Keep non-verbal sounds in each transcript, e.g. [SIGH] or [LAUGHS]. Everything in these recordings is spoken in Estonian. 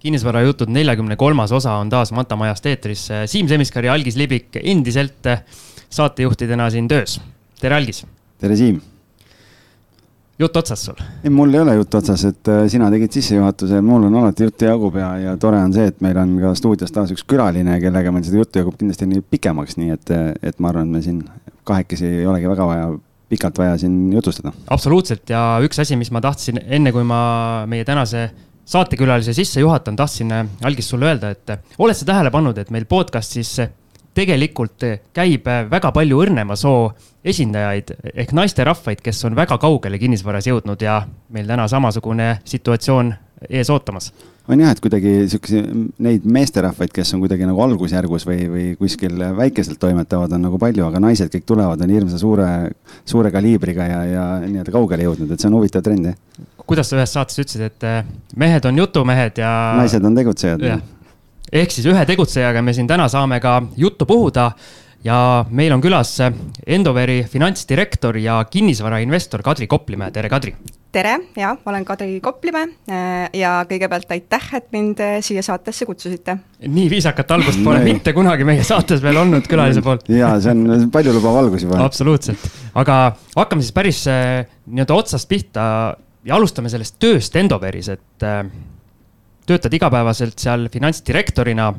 kinnisvarajutud neljakümne kolmas osa on taas Manta Majast eetris. Siim Semiskar ja Algis Libik endiselt saatejuhtidena siin töös. tere, Algis! tere, Siim! jutt otsas sul? ei, mul ei ole jutt otsas, et äh, sina tegid sissejuhatuse, mul on alati juttu jagub ja, ja tore on see, et meil on ka stuudios taas üks külaline, kellega meil seda juttu jagub kindlasti nii pikemaks, nii et, et ma arvan, et me siin kahekesi ei olegi väga vaja pikalt vaja siin jutustada. absoluutselt ja üks asi, mis ma tahtsin enne, kui ma meie tänase saatekülalise sisse juhatan, tahtsin äh, Algis sulle öelda, et äh, oled sa tähele pannud, et meil podcast'is tegelikult käib väga palju õrnema soo esindajaid ehk naisterahvaid, kes on väga kaugele kinnisvaras jõudnud ja meil täna samasugune situatsioon ees ootamas. on jah, et kuidagi siukese, neid meesterahvaid, kes on kuidagi nagu algusjärgus või, või kuskil väikeselt toimetavad, on nagu palju, aga naised kõik tulevad, on hirmsa suure, suure kaliibriga ja, ja nii-öelda kaugele jõudnud, et see on huvitav trend, jah. kuidas sa ühes saates ütlesid, et eh, mehed on jutumehed ja. naised on tegutsejad. ehk siis ühe tegutsejaga me siin täna saame ka juttu puhuda ja meil on külas Endoveri finantsdirektor ja kinnisvarainvestor Kadri Koplimäe, tere Kadri! Tere, ja olen Kadri Koplimäe äh, ja kõigepealt aitäh, et mind äh, siia saatesse kutsusite. nii viisakat algust pole mitte kunagi meie saates veel olnud külalise poolt. ja see on paljulubav algus juba. absoluutselt, aga hakkame siis päris äh, nii-öelda otsast pihta ja alustame sellest tööst Endoveris, et töötad igapäevaselt seal finantsdirektorina.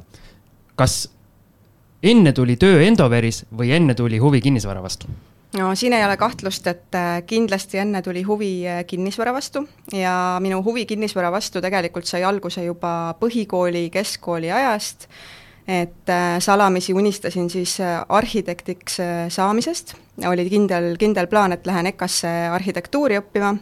kas enne tuli töö Endoveris või enne tuli huvi kinnisvara vastu? No siin ei ole kahtlust, et äh, kindlasti enne tuli huvi äh, kinnisvara vastu ja minu huvi kinnisvara vastu tegelikult sai alguse juba põhikooli, keskkooli ajast, et äh, salamisi unistasin siis arhitektiks saamisest, oli kindel, kindel plaan, et lähen EKA-sse arhitektuuri õppima.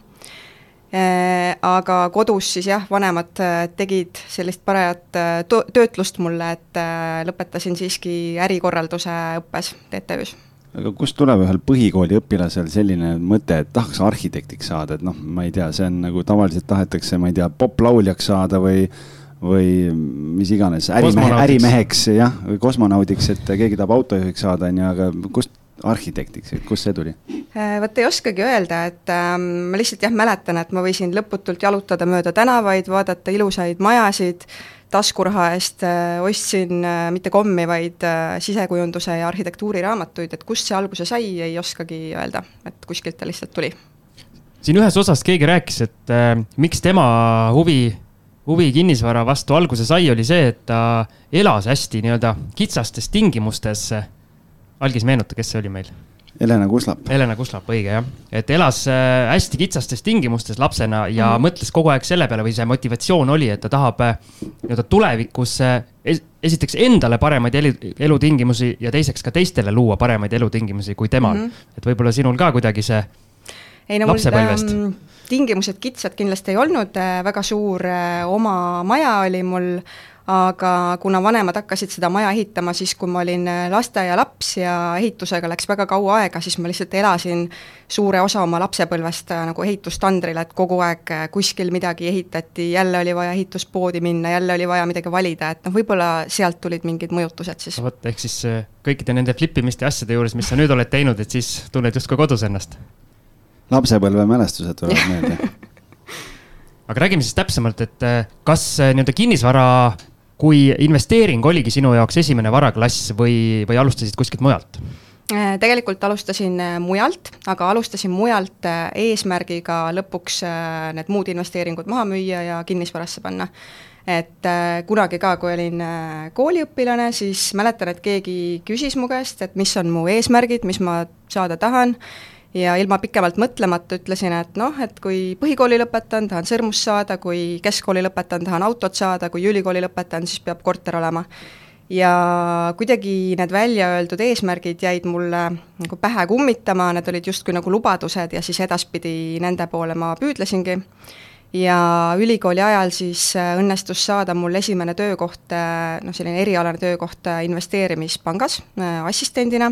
Aga kodus siis jah, vanemad tegid sellist parajat töötlust mulle, et lõpetasin siiski ärikorralduse õppes TTÜ-s. Aga kust tuleb ühel põhikooli õpilasel selline mõte, et tahaks arhitektiks saada, et noh, ma ei tea, see on nagu tavaliselt tahetakse, ma ei tea, poplauljaks saada või või mis iganes, ärimehe, ärimeheks jah, või kosmonaudiks, et keegi tahab autojuhiks saada, on ju, aga kust arhitektiks, kust see tuli? Äh, vot ei oskagi öelda, et äh, ma lihtsalt jah, mäletan, et ma võisin lõputult jalutada mööda tänavaid, vaadata ilusaid majasid, taskuraha eest äh, ostsin äh, mitte kommi, vaid äh, sisekujunduse ja arhitektuuriraamatuid, et kust see alguse sai, ei oskagi öelda, et kuskilt ta lihtsalt tuli. siin ühes osas keegi rääkis, et äh, miks tema huvi huvi kinnisvara vastu alguse sai, oli see, et ta elas hästi nii-öelda kitsastes tingimustes algis meenuta, kes see oli meil? Helena Kuslap. Helena Kuslap, õige jah, et elas äh, hästi kitsastes tingimustes lapsena ja mm. mõtles kogu aeg selle peale või see motivatsioon oli, et ta tahab äh, nii-öelda tulevikus äh, esiteks endale paremaid elu, elutingimusi ja teiseks ka teistele luua paremaid elutingimusi kui temal mm. -hmm. et võib-olla sinul ka kuidagi see ei no mul ähm, tingimused kitsad kindlasti ei olnud, väga suur oma maja oli mul aga kuna vanemad hakkasid seda maja ehitama siis, kui ma olin äh, lasteaialaps ja ehitusega läks väga kaua aega, siis ma lihtsalt elasin suure osa oma lapsepõlvest äh, nagu ehitustandril, et kogu aeg äh, kuskil midagi ehitati, jälle oli vaja ehituspoodi minna, jälle oli vaja midagi valida, et noh, võib-olla sealt tulid mingid mõjutused siis. vot, ehk siis kõikide nende flipimiste ja asjade juures, mis sa nüüd oled teinud, et siis tunned justkui kodus ennast? lapsepõlvemälestused tulevad meelde [LAUGHS] aga räägime siis täpsemalt, et kas nii-öelda kinnisvara kui investeering oligi sinu jaoks esimene varaklass või, või alustasid kuskilt mujalt? Äh, tegelikult alustasin äh, mujalt, aga alustasin mujalt äh, eesmärgiga lõpuks need muud investeeringud maha müüa ja kinnisvarasse panna. et kunagi ka, kui olin kooliõpilane, siis mäletan, et keegi küsis mu käest, et mis on mu eesmärgid, mis ma saada tahan ja ilma pikemalt mõtlemata ütlesin, et noh, et kui põhikooli lõpetan, tahan sõrmust saada, kui keskkooli lõpetan, tahan autot saada, kui ülikooli lõpetan, siis peab korter olema. ja kuidagi need välja öeldud eesmärgid jäid mulle nagu pähe kummitama, need olid justkui nagu lubadused ja siis edaspidi nende poole ma püüdlesingi ja ülikooli ajal siis äh, õnnestus saada mul esimene töökoht, äh, noh, selline erialane töökoht äh, investeerimispangas assistendina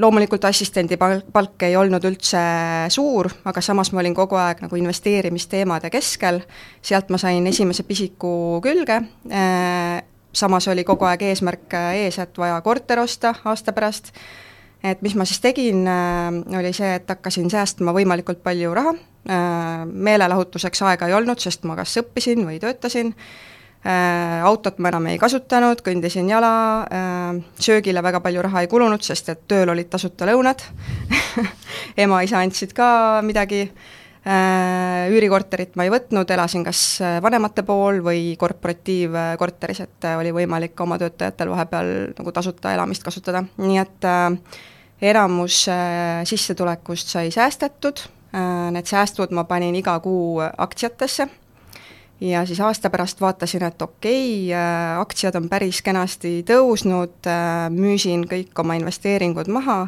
loomulikult assistendi palk, ei olnud üldse suur, aga samas ma olin kogu aeg nagu investeerimisteemade keskel, sealt ma sain esimese pisiku külge, samas oli kogu aeg eesmärk ees, et vaja korter osta aasta pärast, et mis ma siis tegin, oli see, et hakkasin säästma võimalikult palju raha, meelelahutuseks aega ei olnud, sest ma kas õppisin või töötasin, autot ma enam ei kasutanud, kõndisin jala, söögile väga palju raha ei kulunud, sest et tööl olid tasuta lõunad. [LAUGHS] Ema-isa andsid ka midagi. Äh, üürikorterit ma ei võtnud, elasin kas äh, vanemate pool või korporatiivkorteris, et äh, oli võimalik oma töötajatel vahepeal nagu tasuta elamist kasutada, nii et enamus sissetulekust sai säästetud, need säästud ma panin iga kuu aktsiatesse ja siis aasta pärast vaatasin, et okei okay,, aktsiad on päris kenasti tõusnud, müüsin kõik oma investeeringud maha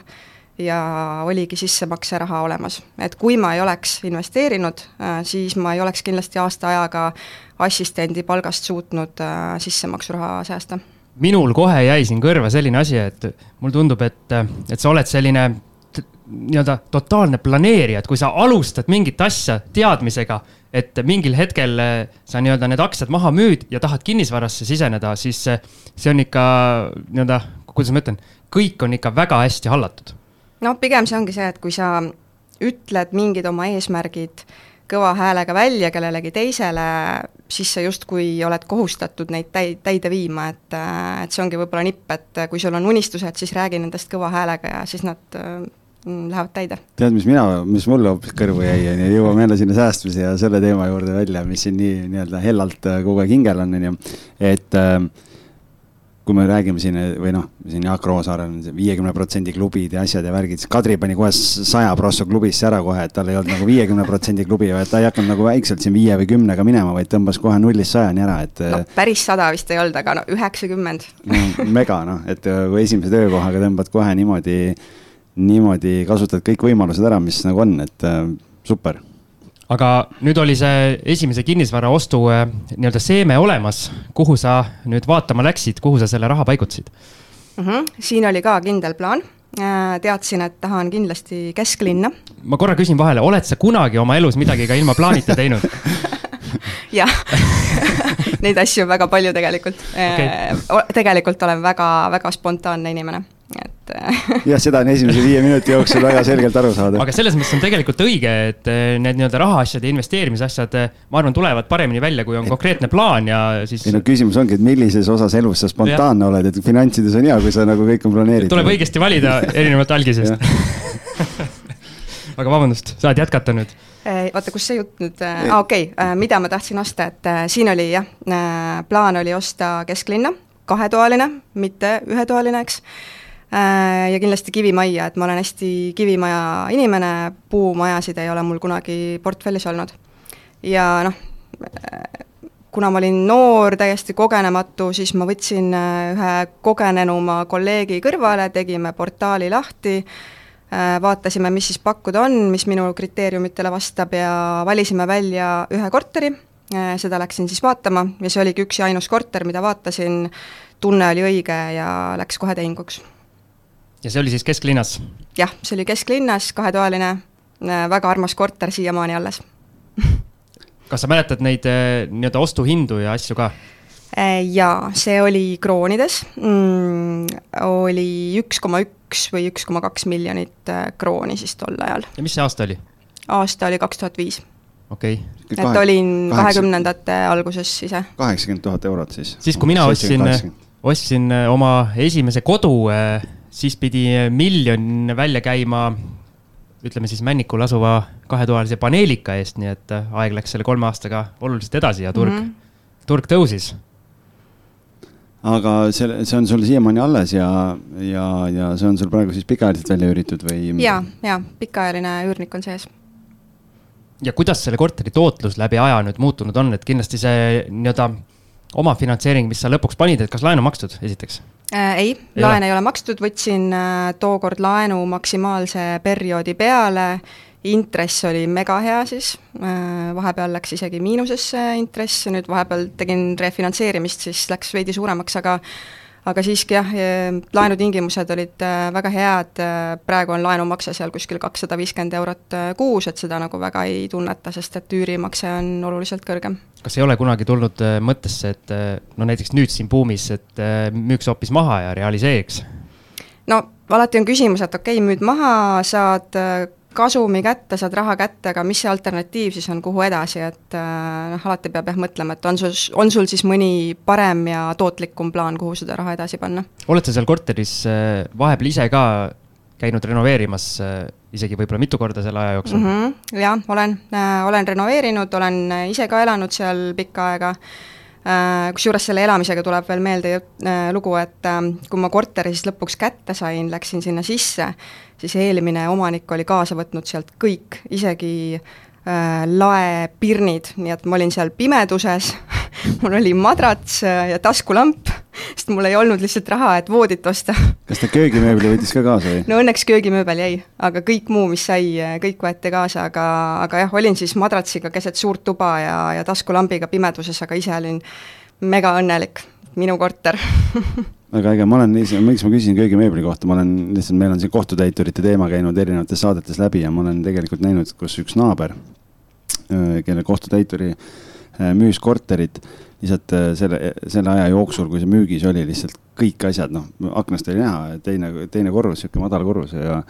ja oligi sissemakseraha olemas. et kui ma ei oleks investeerinud, äh, siis ma ei oleks kindlasti aasta ajaga assistendi palgast suutnud äh, sissemaksuraha säästa. minul kohe jäi siin kõrva selline asi, et mulle tundub, et, et sa oled selline nii-öelda totaalne planeerija, et kui sa alustad mingit asja teadmisega, et mingil hetkel äh, sa nii-öelda need aktsiad maha müüd ja tahad kinnisvarasse siseneda, siis see on ikka nii-öelda, kuidas ma ütlen, kõik on ikka väga hästi hallatud. Noh, pigem see ongi see, et kui sa ütled mingid oma eesmärgid kõva häälega välja kellelegi teisele, siis sa justkui oled kohustatud neid täi-, täide viima, et et see ongi võib-olla nipp, et kui sul on unistused, siis räägi nendest kõva häälega ja siis nad lähevad täide. tead, mis mina, mis mulle hoopis kõrvu jäi, on ju, jõuame jälle sinna säästmise ja selle teema juurde välja, mis siin nii nii-öelda hellalt kogu aeg hingel on, on ju, et äh, kui me räägime siin või noh, siin Jaak Roosaarel on viiekümne protsendi klubid ja asjad ja värgid, siis Kadri pani kohe saja prosso klubisse ära kohe, et tal ei olnud nagu viiekümne protsendi klubi, vaid ta ei hakanud nagu väikselt siin viie või kümnega minema, vaid tõmbas kohe nullist sajani ära, et. no päris sada vist ei olnud, aga no üheksakümmend no,. mega noh, et kui esimese töökohaga tõmbad kohe niimoodi, niimoodi kasutad kõik võimalused ära, mis nagu on, et äh, super. Aga nüüd oli see esimese kinnisvara ostu äh, nii-öelda seeme olemas, kuhu sa nüüd vaatama läksid, kuhu sa selle raha paigutasid? Mm? -hmm. siin oli ka kindel plaan. Äh, teadsin, et tahan kindlasti kesklinna. ma korra küsin vahele, oled sa kunagi oma elus midagi ka ilma plaanita teinud? [LAUGHS] Jah. [LAUGHS] Neid asju on väga palju tegelikult okay.. Äh, tegelikult olen väga-väga spontaanne inimene et [LAUGHS] jah, seda on esimese viie minuti jooksul väga selgelt aru saada. aga selles mõttes on tegelikult õige, et eh, need nii-öelda rahaasjad ja investeerimisasjad, eh, ma arvan, tulevad paremini välja, kui on konkreetne plaan ja siis. ei no küsimus ongi, et millises osas elus sa spontaanne oled, et finantsides on hea, kui sa nagu kõik on planeeritud. tuleb õigesti valida [LAUGHS] erinevalt algisest [LAUGHS] aga vabandust, saad jätkata nüüd oota, kus see jutt nüüd, aa okei okay., mida ma tahtsin osta, et äh, siin oli jah, plaan oli osta kesklinna, kahetoaline, mitte ühetoaline, eks Äh, ja kindlasti kivimajja, et ma olen hästi kivimaja inimene, puumajasid ei ole mul kunagi portfellis olnud. ja noh, kuna ma olin noor, täiesti kogenematu, siis ma võtsin äh, ühe kogenenuma kolleegi kõrvale, tegime portaali lahti, äh, vaatasime, mis siis pakkuda on, mis minu kriteeriumitele vastab ja valisime välja ühe korteri, seda läksin siis vaatama ja see oligi üks ja ainus korter, mida vaatasin, tunne oli õige ja läks kohe tehinguks ja see oli siis kesklinnas? jah, see oli kesklinnas, kahetoaline, äh, väga armas korter siiamaani alles [LAUGHS] kas sa mäletad neid äh, nii-öelda ostuhindu ja asju ka? Äh, jaa, see oli kroonides mm,, oli üks koma üks või üks koma kaks miljonit krooni siis tol ajal. ja mis see aasta oli? aasta oli kaks tuhat viis. okei okay.. et olin kahekümnendate alguses ise. kaheksakümmend tuhat eurot siis? siis, kui mina ostsin, ostsin oma esimese kodu siis pidi miljon välja käima, ütleme siis Männikul asuva kahetoalise paneelika eest, nii et äh, aeg läks selle kolme aastaga oluliselt edasi ja turg mm, -hmm. turg tõusis. aga see, see on sul siiamaani alles ja, ja, ja see on sul praegu siis pikaajaliselt välja üüritud või? ja, ja pikaajaline üürnik on sees ja kuidas selle korteri tootlus läbi aja nüüd muutunud on, et kindlasti see nii-öelda omafinantseering, mis sa lõpuks panid, et kas laenu makstud, esiteks? Äh,? ei, laen ei ole makstud, võtsin äh, tookord laenu maksimaalse perioodi peale, intress oli mega hea siis äh,, vahepeal läks isegi miinusesse intress, nüüd vahepeal tegin refinantseerimist, siis läks veidi suuremaks, aga aga siiski jah, laenutingimused olid äh, väga head, äh, praegu on laenumakse seal kuskil kakssada viiskümmend eurot kuus, et seda nagu väga ei tunneta, sest et üürimakse on oluliselt kõrgem. kas ei ole kunagi tulnud mõttesse, et no näiteks nüüd siin buumis, et müüks hoopis maha ja realiseeriks? no alati on küsimus, et okei okay,, müüd maha, saad kasumi kätte, saad raha kätte, aga mis see alternatiiv siis on, kuhu edasi, et äh, noh, alati peab jah mõtlema, et on sul, on sul siis mõni parem ja tootlikum plaan, kuhu seda raha edasi panna. oled sa seal korteris äh, vahepeal ise ka käinud renoveerimas isegi võib-olla mitu korda selle aja jooksul mm? -hmm, jah, olen äh,, olen renoveerinud, olen ise ka elanud seal pikka aega äh,, kusjuures selle elamisega tuleb veel meelde äh, lugu, et äh, kui ma korteri siis lõpuks kätte sain, läksin sinna sisse, siis eelmine omanik oli kaasa võtnud sealt kõik, isegi äh, laepirnid, nii et ma olin seal pimeduses [LAUGHS] mul oli madrats äh, ja taskulamp, sest mul ei olnud lihtsalt raha, et voodit osta. [LAUGHS] kas ta köögimööbli võttis ka kaasa või? no õnneks köögimööbel jäi, aga kõik muu, mis sai, äh, kõik võeti kaasa, aga, aga jah, olin siis madratsiga keset suurt tuba ja, ja taskulambiga pimeduses, aga ise olin mega õnnelik, minu korter [LAUGHS] väga äge, ma olen miks ma küsin köögimööbli kohta, ma olen lihtsalt, meil on siin kohtutäiturite teema käinud erinevates saadetes läbi ja ma olen tegelikult näinud, kus üks naaber, kelle kohtutäituri müüs korterit lihtsalt selle, selle aja jooksul, kui see müügis oli, lihtsalt kõik asjad, noh, aknast oli näha, teine, teine korrus, sihuke madal korrus ja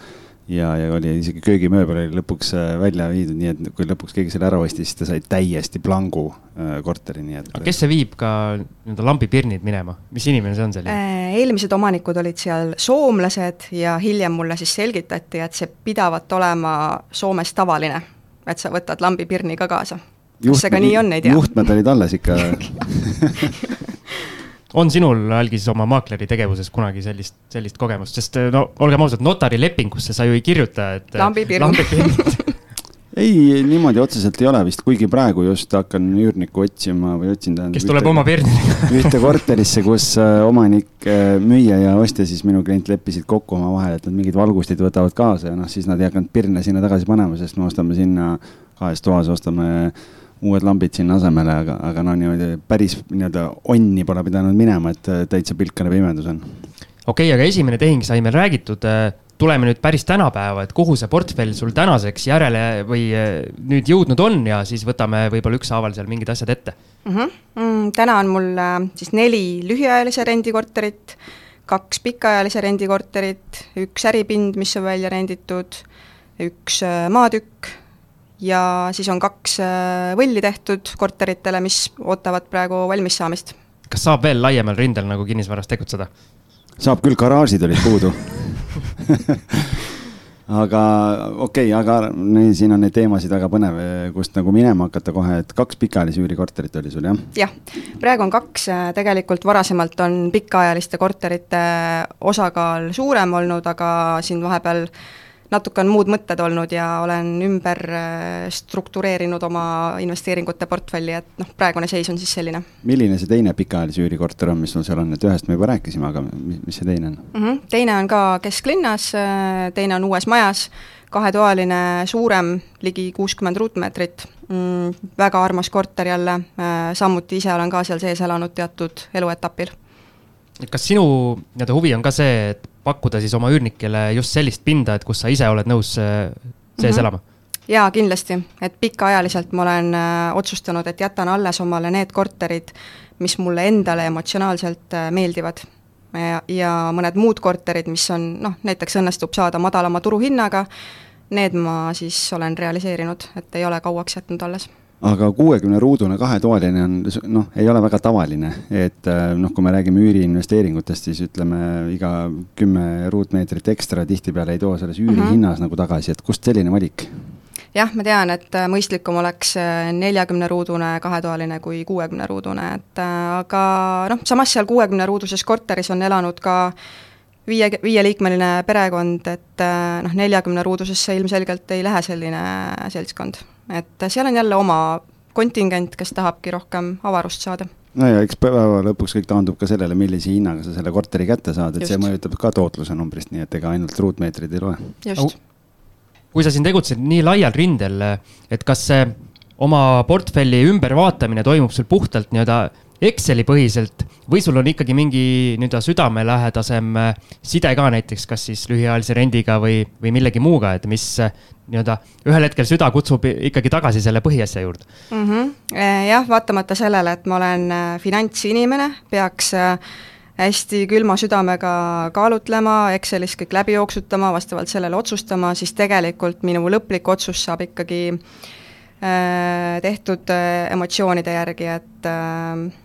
ja, ja oli isegi köögimööbel oli lõpuks välja viidud, nii et kui lõpuks keegi selle ära ostis, siis ta sai täiesti plangu äh, korteri, nii et. aga kes see viib ka nii-öelda lambipirnid minema, mis inimene see on selline? eelmised omanikud olid seal soomlased ja hiljem mulle siis selgitati, et see pidavat olema Soomes tavaline, et sa võtad lambipirni ka kaasa kas see ka nii on, ei tea. juhtmed olid alles ikka [LAUGHS] [LAUGHS] on sinul, Algis, oma maakleri tegevuses kunagi sellist, sellist kogemust, sest no olgem ausad, notarilepingusse sa ju ei kirjuta, et. lambipirn [LAUGHS] ei, niimoodi otseselt ei ole vist, kuigi praegu just hakkan üürnikku otsima või otsin tähendab. kes tuleb ühte, oma pirnidega [LAUGHS] ühte korterisse, kus äh, omanik, äh, müüja ja ostja siis minu klient leppisid kokku omavahel, et nad mingid valgustid võtavad kaasa ja noh, siis nad ei hakanud pirne sinna tagasi panema, sest me ostame sinna kahes toas, ostame uued lambid sinna asemele, aga, aga no niimoodi päris nii-öelda onni pole pidanud minema, et äh, täitsa pilkane pimedus on. okei okay,, aga esimene tehing sai meil räägitud. Äh, tuleme nüüd päris tänapäeva, et kuhu see portfell sul tänaseks järele või äh, nüüd jõudnud on ja siis võtame võib-olla ükshaaval seal mingid asjad ette mm. -hmm. Mm, täna on mul siis neli lühiajalise rendikorterit, kaks pikaajalise rendikorterit, üks äripind, mis on välja renditud, üks maatükk ja siis on kaks äh, võlli tehtud korteritele, mis ootavad praegu valmis saamist. kas saab veel laiemal rindel nagu kinnisvaras tegutseda? saab küll, garaažid olid puudu aga okei okay,, aga nii, siin on neid teemasid väga põnev, kust nagu minema hakata kohe, et kaks pikaajalise üürikorterit oli sul, jah? jah, praegu on kaks, äh, tegelikult varasemalt on pikaajaliste korterite osakaal suurem olnud, aga siin vahepeal äh, natuke on muud mõtted olnud ja olen ümber äh, struktureerinud oma investeeringute portfelli, et noh, praegune seis on siis selline. milline see teine pikaajalise üürikorter on, mis sul seal on, et ühest me juba rääkisime, aga mis, mis see teine on mm? -hmm. teine on ka kesklinnas, äh, teine on uues majas, kahetoaline, suurem, ligi kuuskümmend ruutmeetrit mm,, väga armas korter jälle, äh, samuti ise olen ka seal sees elanud teatud eluetapil kas sinu nii-öelda huvi on ka see, et pakkuda siis oma üürnikele just sellist pinda, et kus sa ise oled nõus äh, sees mm -hmm. elama? jaa, kindlasti, et pikaajaliselt ma olen äh, otsustanud, et jätan alles omale need korterid, mis mulle endale emotsionaalselt äh, meeldivad. ja, ja mõned muud korterid, mis on noh, näiteks õnnestub saada madalama turuhinnaga, need ma siis olen realiseerinud, et ei ole kauaks jätnud alles aga kuuekümne ruudune kahetoaline on noh, ei ole väga tavaline, et äh, noh, kui me räägime üüriinvesteeringutest, siis ütleme iga kümme ruutmeetrit ekstra tihtipeale ei too selles üürihinnas mhm. mm -hmm. nagu tagasi, et kust selline valik? jah, ma tean, et äh, mõistlikum oleks äh, neljakümne ruudune kahetoaline kui kuuekümne ruudune, et aga noh, samas seal kuuekümne ruuduses korteris on elanud ka viie, viieliikmeline perekond, et noh, neljakümne ruudusesse ilmselgelt ei lähe selline seltskond et seal on jälle oma kontingent, kes tahabki rohkem avarust saada no ja eks päeva lõpuks kõik taandub ka sellele, millise hinnaga sa selle korteri kätte saad, et Just. see mõjutab ka tootluse numbrist, nii et ega ainult ruutmeetrid ei loe. just. kui sa siin tegutsed nii laial rindel, et kas see oma portfelli ümbervaatamine toimub sul puhtalt nii-öelda Exceli põhiselt või sul on ikkagi mingi nii-öelda südamelähedasem äh, side ka näiteks, kas siis lühiajalise rendiga või, või millegi muuga, et mis äh, nii-öelda ühel hetkel süda kutsub ikkagi tagasi selle põhiasja juurde mm? -hmm. jah, vaatamata sellele, et ma olen finantsinimene, peaks hästi külma südamega kaalutlema, Excelis kõik läbi jooksutama, vastavalt sellele otsustama, siis tegelikult minu lõplik otsus saab ikkagi äh, tehtud äh, emotsioonide järgi, et äh,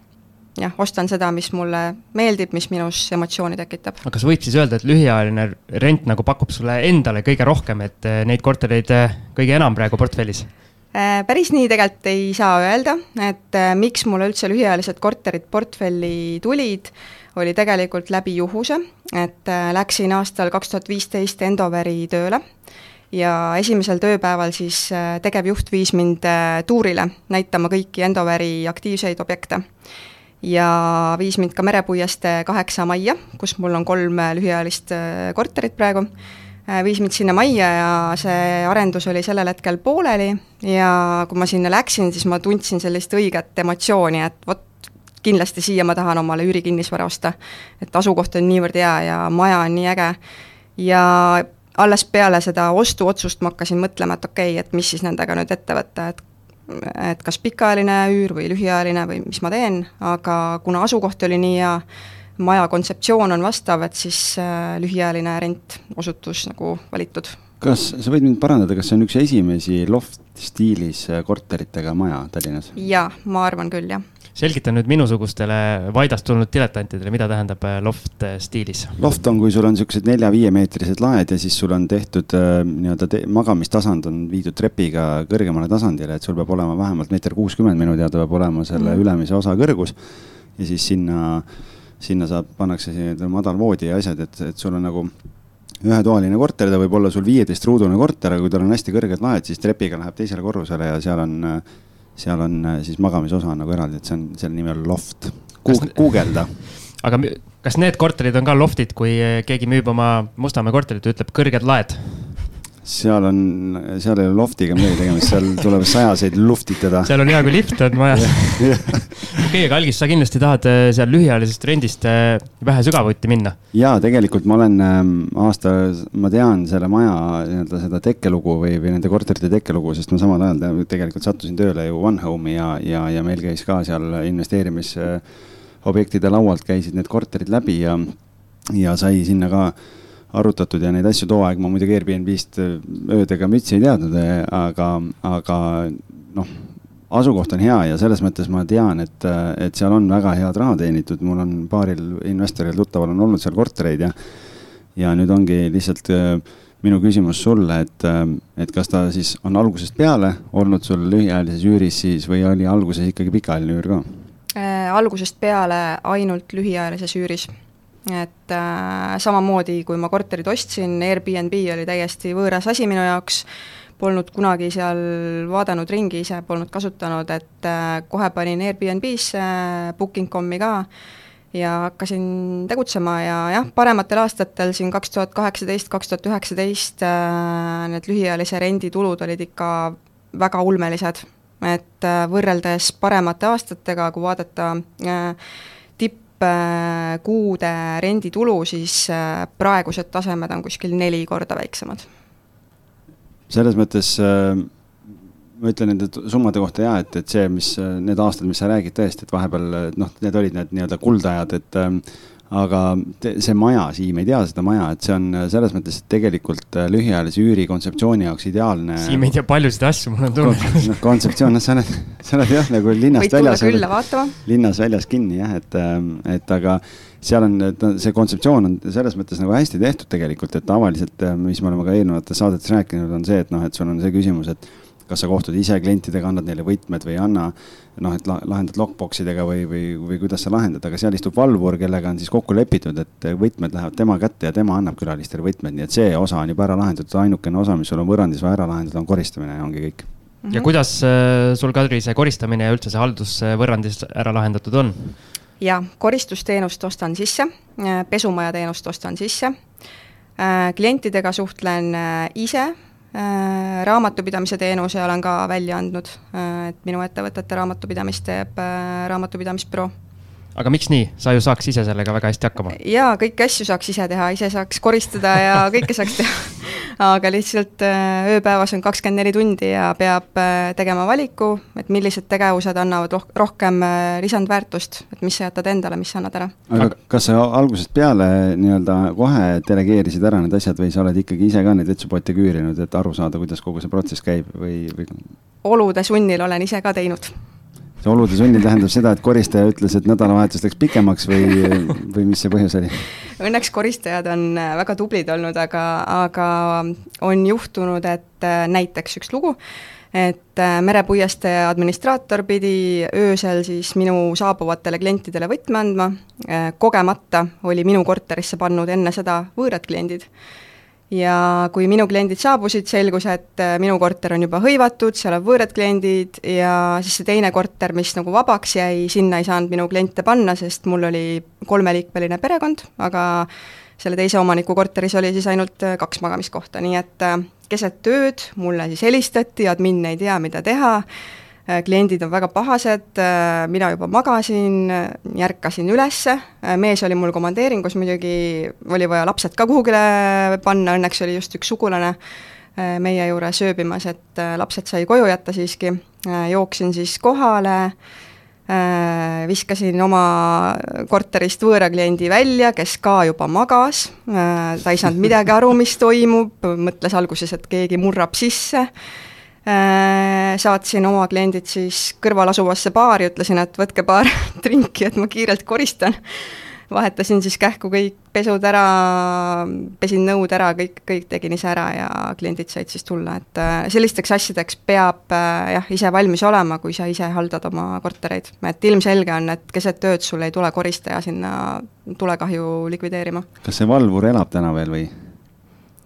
jah, ostan seda, mis mulle meeldib, mis minus emotsiooni tekitab. aga kas võid siis öelda, et lühiajaline rent nagu pakub sulle endale kõige rohkem, et eh, neid kortereid eh, kõige enam praegu portfellis? Eh, päris nii tegelikult ei saa öelda, et miks mulle üldse lühiajalised korterid portfelli tulid, oli tegelikult läbi juhuse, et läksin aastal kaks tuhat viisteist Endoveri tööle ja esimesel tööpäeval siis tegevjuht viis mind tuurile näitama kõiki Endoveri aktiivseid objekte ja viis mind ka Merepuiestee kaheksa majja, kus mul on kolm äh, lühiajalist äh, korterit praegu, äh, viis mind sinna majja ja see arendus oli sellel hetkel pooleli ja kui ma sinna läksin, siis ma tundsin sellist õiget emotsiooni, et vot, kindlasti siia ma tahan omale üürikinnisvara osta. et asukoht on niivõrd hea ja maja on nii äge ja alles peale seda ostuotsust ma hakkasin mõtlema, et okei okay,, et mis siis nendega nüüd ette võtta, et et kas pikaajaline üür või lühiajaline või mis ma teen, aga kuna asukoht oli nii hea, maja kontseptsioon on vastav, et siis äh, lühiajaline rent osutus nagu valitud. kas sa võid mind parandada, kas see on üks esimesi loft stiilis äh, korteritega maja Tallinnas? jaa, ma arvan küll, jah selgita nüüd minusugustele Vaidast tulnud diletantidele, mida tähendab äh, loft äh, stiilis? loft on, kui sul on niisugused nelja-viiemeetrised laed ja siis sul on tehtud äh, nii-öelda te magamistasand on viidud trepiga kõrgemale tasandile, et sul peab olema vähemalt meeter kuuskümmend minu teada peab olema selle mm. ülemise osa kõrgus. ja siis sinna, sinna saab, pannakse selline madal voodi ja asjad, et, et sul on nagu ühetoaline korter, ta võib olla sul viieteistruudune korter, aga kui tal on hästi kõrged laed, siis trepiga läheb teisele korrusele ja seal on äh, seal on äh, siis magamisosa nagu eraldi, et see on, selle nimi on loft. guugelda. aga kas need korterid on ka loftid, kui keegi müüb oma Mustamäe korterit ja ütleb kõrged laed? Seal on, seal ei ole loftiga midagi tegemist, seal tuleb sajaseid luftitada. seal on hea, kui lift on majas. [LAUGHS] okei, aga Algis, sa kindlasti tahad äh, seal lühiajalisest rendist äh, vähe sügavuti minna? jaa, tegelikult ma olen ähm, aasta, ma tean selle maja nii-öelda seda tekkelugu või, või nende korterite tekkelugu, sest ma samal ajal tegelikult sattusin tööle ju One Home'i ja, ja, ja meil käis ka seal investeerimisobjektide laualt käisid need korterid läbi ja, ja sai sinna ka arutatud ja neid asju too aeg ma muidugi Airbnb-st äh, öödega mütsi ei teadnud, äh, aga, aga noh, asukoht on hea ja selles mõttes ma tean, et, äh, et seal on väga head raha teenitud, mul on paaril investoril tuttaval on olnud seal kortereid ja, ja nüüd ongi lihtsalt minu küsimus sulle, et, et kas ta siis on algusest peale olnud sul lühiajalises üüris siis või oli alguses ikkagi pikaajaline üür ka äh,? algusest peale ainult lühiajalises üüris et äh, samamoodi, kui ma korterit ostsin, Airbnb oli täiesti võõras asi minu jaoks, polnud kunagi seal vaadanud ringi, ise polnud kasutanud, et äh, kohe panin Airbnb-sse äh,, booking.com'i ka ja hakkasin tegutsema ja jah, parematel aastatel siin kaks tuhat kaheksateist, kaks tuhat üheksateist äh, need lühiajalise rendi tulud olid ikka väga ulmelised. et äh, võrreldes paremate aastatega, kui vaadata äh, tippkuude renditulu, siis äh, praegused tasemed on kuskil neli korda väiksemad. selles mõttes äh, ma ütlen nende summade kohta ja et, et see, mis need aastad, mis sa räägid tõesti, et vahepeal noh, need olid need nii-öelda kuldajad, et äh, aga see maja, Siim ei tea seda maja, et see on selles mõttes, et tegelikult äh, lühiajalise üüri kontseptsiooni jaoks ideaalne. Siim ei tea paljusid asju, mul on tunne. noh, kontseptsioon, noh, sa oled, sa oled jah, nagu linnast Võid väljas. külla vaatama. linnas väljas kinni jah, et, ähm, et aga seal on, see kontseptsioon on selles mõttes nagu hästi tehtud tegelikult, et tavaliselt, äh, mis me oleme ka eelnevates saadetes rääkinud, on see, et noh, et sul on see küsimus, et kas sa kohtud ise klientidega, annad neile võtmed või ei anna. noh, et lahendad lockbox idega või, või, või kuidas sa lahendad, aga seal istub valvur, kellega on siis kokku lepitud, et võtmed lähevad tema kätte ja tema annab külalistele võtmed, nii et see osa on juba ära lahendatud, ainukene osa, mis sul on võrrandis vaja ära lahendada, on koristamine ja ongi kõik. ja kuidas äh, sul, Kadri, see koristamine ja üldse see haldus võrrandis ära lahendatud on? jaa, koristusteenust ostan sisse, äh, pesumajateenust ostan sisse, äh, klientidega suhtlen ise Äh, raamatupidamise teenuse olen ka välja andnud, äh, et minu ettevõtete raamatupidamist teeb äh, raamatupidamisbüroo. Aga miks nii, sa ju saaks ise sellega väga hästi hakkama? jaa, kõiki asju saaks ise teha, ise saaks koristada ja [LAUGHS] kõike saaks teha. aga lihtsalt äh, ööpäevas on kakskümmend neli tundi ja peab äh, tegema valiku, et millised tegevused annavad roh-, rohkem äh, lisandväärtust, et mis sa jätad endale, mis sa annad ära. aga kas sa algusest peale nii-öelda kohe delegeerisid ära need asjad või sa oled ikkagi ise ka neid vetsupotte küürinud, et aru saada, kuidas kogu see protsess käib või, või? olude sunnil olen ise ka teinud see olude sunnil tähendab seda, et koristaja ütles, et nädalavahetus läks pikemaks või, või mis see põhjus oli? Õnneks koristajad on äh, väga tublid olnud, aga, aga on juhtunud, et äh, näiteks üks lugu, et äh, merepuieste administraator pidi öösel siis minu saabuvatele klientidele võtme andma, kogemata oli minu korterisse pannud enne seda võõrad kliendid ja kui minu kliendid saabusid, selgus, et äh, minu korter on juba hõivatud, seal on võõrad kliendid ja siis see teine korter, mis nagu vabaks jäi, sinna ei saanud minu kliente panna, sest mul oli kolmeliikmeline perekond, aga selle teise omaniku korteris oli siis ainult äh, kaks magamiskohta, nii et äh, keset ööd mulle siis helistati, admin ei tea, mida teha, kliendid on väga pahased, äh, mina juba magasin, ärkasin ülesse, äh, mees oli mul komandeeringus muidugi, oli vaja lapsed ka kuhugile panna, õnneks oli just üks sugulane meie juures ööbimas, et lapsed sai koju jätta siiski, jooksin siis kohale, viskasin oma korterist võõra kliendi välja, kes ka juba magas, ta ei saanud midagi aru, mis toimub, mõtles alguses, et keegi murrab sisse. Äh, saatsin oma kliendid siis kõrval asuvasse baari, ütlesin, et võtke paar [LAUGHS] trinki, et ma kiirelt koristan. vahetasin siis kähku kõik pesud ära, pesin nõud ära, kõik, kõik tegin ise ära ja kliendid said siis tulla, et äh, sellisteks asjadeks peab äh, jah, ise valmis olema, kui sa ise haldad oma kortereid. et ilmselge on, et keset ööd sul ei tule koristaja sinna tulekahju likvideerima. kas see valvur elab täna veel või?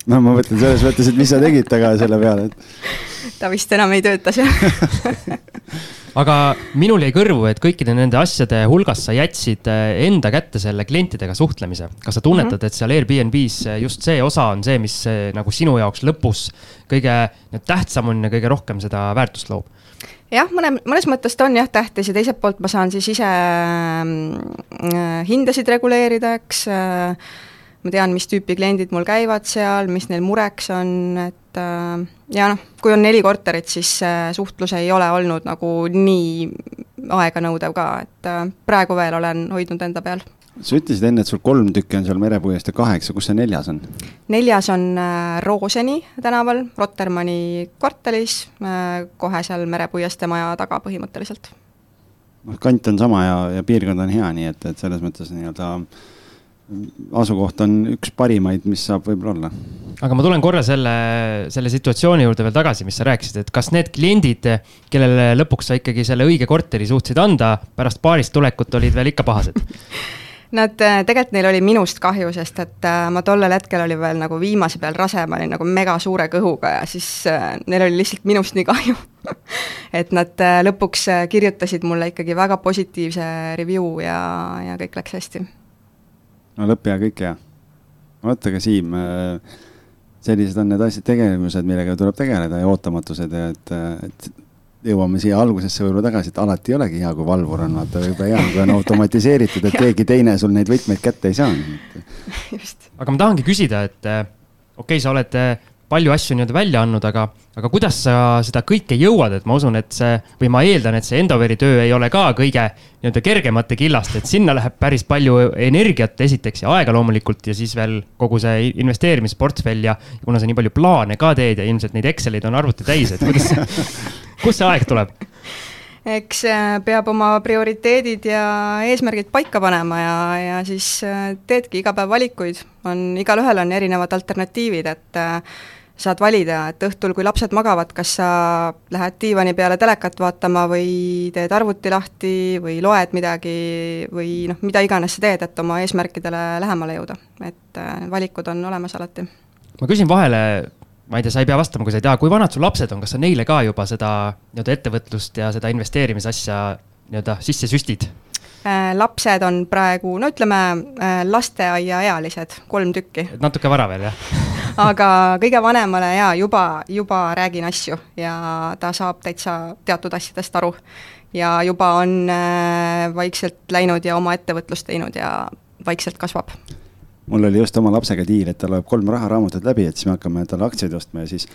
No ma mõtlen selles mõttes, et mis sa tegid taga selle peale, et ta vist enam ei tööta seal [LAUGHS] aga minul jäi kõrvu, et kõikide nende asjade hulgas sa jätsid eh, enda kätte selle klientidega suhtlemise. kas sa tunnetad mm, -hmm. et seal Airbnb-s just see osa on see, mis eh, nagu sinu jaoks lõpus kõige tähtsam on ja kõige rohkem seda väärtust loob? jah, mõne, mõnes mõttes ta on jah tähtis ja teiselt poolt ma saan siis ise äh, hindasid reguleerida, eks äh, ma tean, mis tüüpi kliendid mul käivad seal, mis neil mureks on, et äh, ja noh, kui on neli korterit, siis see suhtlus ei ole olnud nagu nii aeganõudev ka, et äh, praegu veel olen hoidnud enda peal. sa ütlesid enne, et sul kolm tükki on seal Merepuiest ja kaheksa, kus see neljas on? neljas on äh, Rooseni tänaval, Rotermanni kvartalis, kohe seal Merepuieste maja taga põhimõtteliselt. noh, kant on sama ja, ja piirkond on hea, nii et, et selles mõttes nii-öelda äh, asukoht on üks parimaid, mis saab võib-olla olla. aga ma tulen korra selle, selle situatsiooni juurde veel tagasi, mis sa rääkisid, et kas need kliendid, kellele lõpuks sa ikkagi selle õige korteri suutsid anda, pärast baarist tulekut olid veel ikka pahased? [LAUGHS] Nad, äh, tegelikult neil oli minust kahju, sest et äh, ma tollel hetkel olin veel nagu viimase peal rase, ma olin nagu mega suure kõhuga ja siis äh, neil oli lihtsalt minust nii kahju [LAUGHS] et nad lõpuks kirjutasid mulle ikkagi väga positiivse review ja, ja kõik läks hästi no lõpp hea, kõik hea. vot, aga Siim, äh, sellised on need asjad, tegevused, millega tuleb tegeleda ja ootamatused ja et, et jõuame siia algusesse võib-olla tagasi, et alati ei olegi hea, kui valvur on, vaata jube hea, kui on automatiseeritud, et [LAUGHS] keegi teine sul neid võtmeid kätte ei saa. [LAUGHS] aga ma tahangi küsida, et äh, okei okay,, sa oled äh, palju asju nii-öelda välja andnud, aga, aga kuidas sa seda kõike jõuad, et ma usun, et see või ma eeldan, et see Endoveri töö ei ole ka kõige nii-öelda kergemate killast, et sinna läheb päris palju energiat esiteks ja aega loomulikult ja siis veel kogu see investeerimisportfell ja kuna sa nii palju plaane ka teed ja ilmselt neid Excelid on arvuti täis, et kuidas, [LAUGHS] kust see aeg tuleb? eks äh, peab oma prioriteedid ja eesmärgid paika panema ja, ja siis äh, teedki iga päev valikuid, on, igalühel on erinevad alternatiivid, et äh, saad valida, et õhtul, kui lapsed magavad, kas sa lähed diivani peale telekat vaatama või teed arvuti lahti või loed midagi või noh, mida iganes sa teed, et oma eesmärkidele lähemale jõuda. et äh, valikud on olemas alati. ma küsin vahele, ma ei tea, sa ei pea vastama, kui sa ei tea, kui vanad sul lapsed on, kas sa neile ka juba seda nii-öelda ettevõtlust ja seda investeerimisasja nii-öelda sisse süstid? Äh, lapsed on praegu, no ütleme, äh, lasteaiaealised, kolm tükki. natuke vara veel, jah [LAUGHS] aga kõige vanemale jaa, juba, juba räägin asju ja ta saab täitsa teatud asjadest aru. ja juba on äh, vaikselt läinud ja oma ettevõtlust teinud ja vaikselt kasvab. mul oli just oma lapsega diil, et ta loeb kolm raharaamatut läbi, et siis me hakkame talle aktsiaid ostma ja siis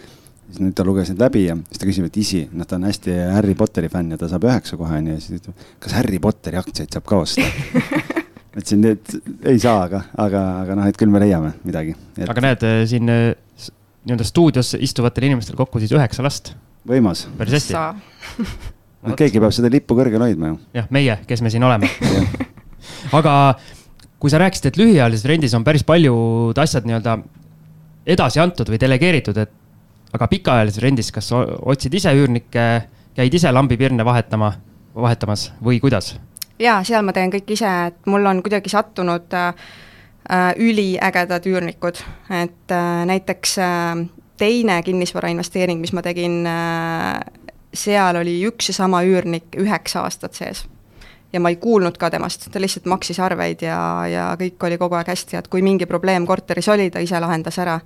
siis nüüd ta luges need läbi ja siis ta küsib, et isi, noh, ta on hästi Harry Potteri fänn ja ta saab üheksa kohe onju ja siis ütleb, kas Harry Potteri aktsiaid saab ka osta [LAUGHS] et ei saa, aga, aga, aga noh, et küll me leiame midagi et.... aga näed siin nii-öelda stuudios istuvatel inimestel kokku siis üheksa last. võimas. päris hästi. no keegi peab seda lippu kõrgel hoidma ju. jah, meie, kes me siin oleme [LAUGHS] aga kui sa rääkisid, et lühiajalises rendis on päris paljud asjad nii-öelda edasi antud või delegeeritud, et aga pikaajalises rendis, kas otsid ise üürnikke, käid ise lambipirne vahetama, vahetamas või kuidas? Jaa, seal ma teen kõik ise, et mul on kuidagi sattunud äh, üliägedad üürnikud, et äh, näiteks äh, teine kinnisvarainvesteering, mis ma tegin äh,, seal oli üks ja sama üürnik üheksa aastat sees. ja ma ei kuulnud ka temast, ta lihtsalt maksis arveid ja, ja kõik oli kogu aeg hästi, et kui mingi probleem korteris oli, ta ise lahendas ära.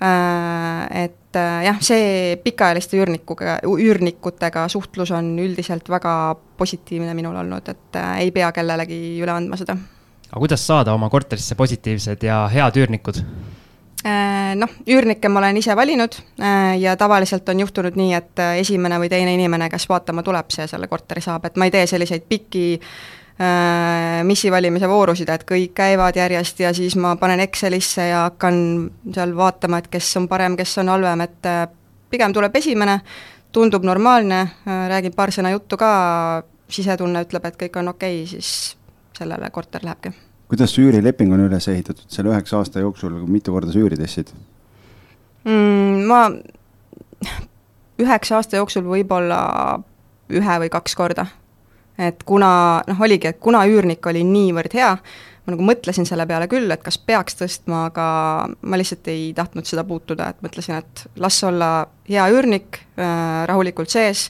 Äh, et äh, jah, see pikaajaliste üürnikuga, üürnikutega suhtlus on üldiselt väga positiivne minul olnud, et äh, ei pea kellelegi üle andma seda. aga kuidas saada oma korterisse positiivsed ja head üürnikud? Noh, üürnikke ma olen ise valinud ja tavaliselt on juhtunud nii, et esimene või teine inimene, kes vaatama tuleb, see selle korteri saab, et ma ei tee selliseid pikki Äh, missi valimise voorusid, et kõik käivad järjest ja siis ma panen Excelisse ja hakkan seal vaatama, et kes on parem, kes on halvem, et äh, pigem tuleb esimene, tundub normaalne, äh, räägib paar sõna juttu ka, sisetunne ütleb, et kõik on okei okay,, siis sellele korter lähebki. kuidas see üürileping on üles ehitatud, selle üheksa aasta jooksul mitu korda sa üüri tõstsid mm,? Ma üheksa aasta jooksul võib-olla ühe või kaks korda et kuna noh, oligi, et kuna üürnik oli niivõrd hea, ma nagu mõtlesin selle peale küll, et kas peaks tõstma, aga ma lihtsalt ei tahtnud seda puutuda, et mõtlesin, et las olla hea üürnik äh, rahulikult sees,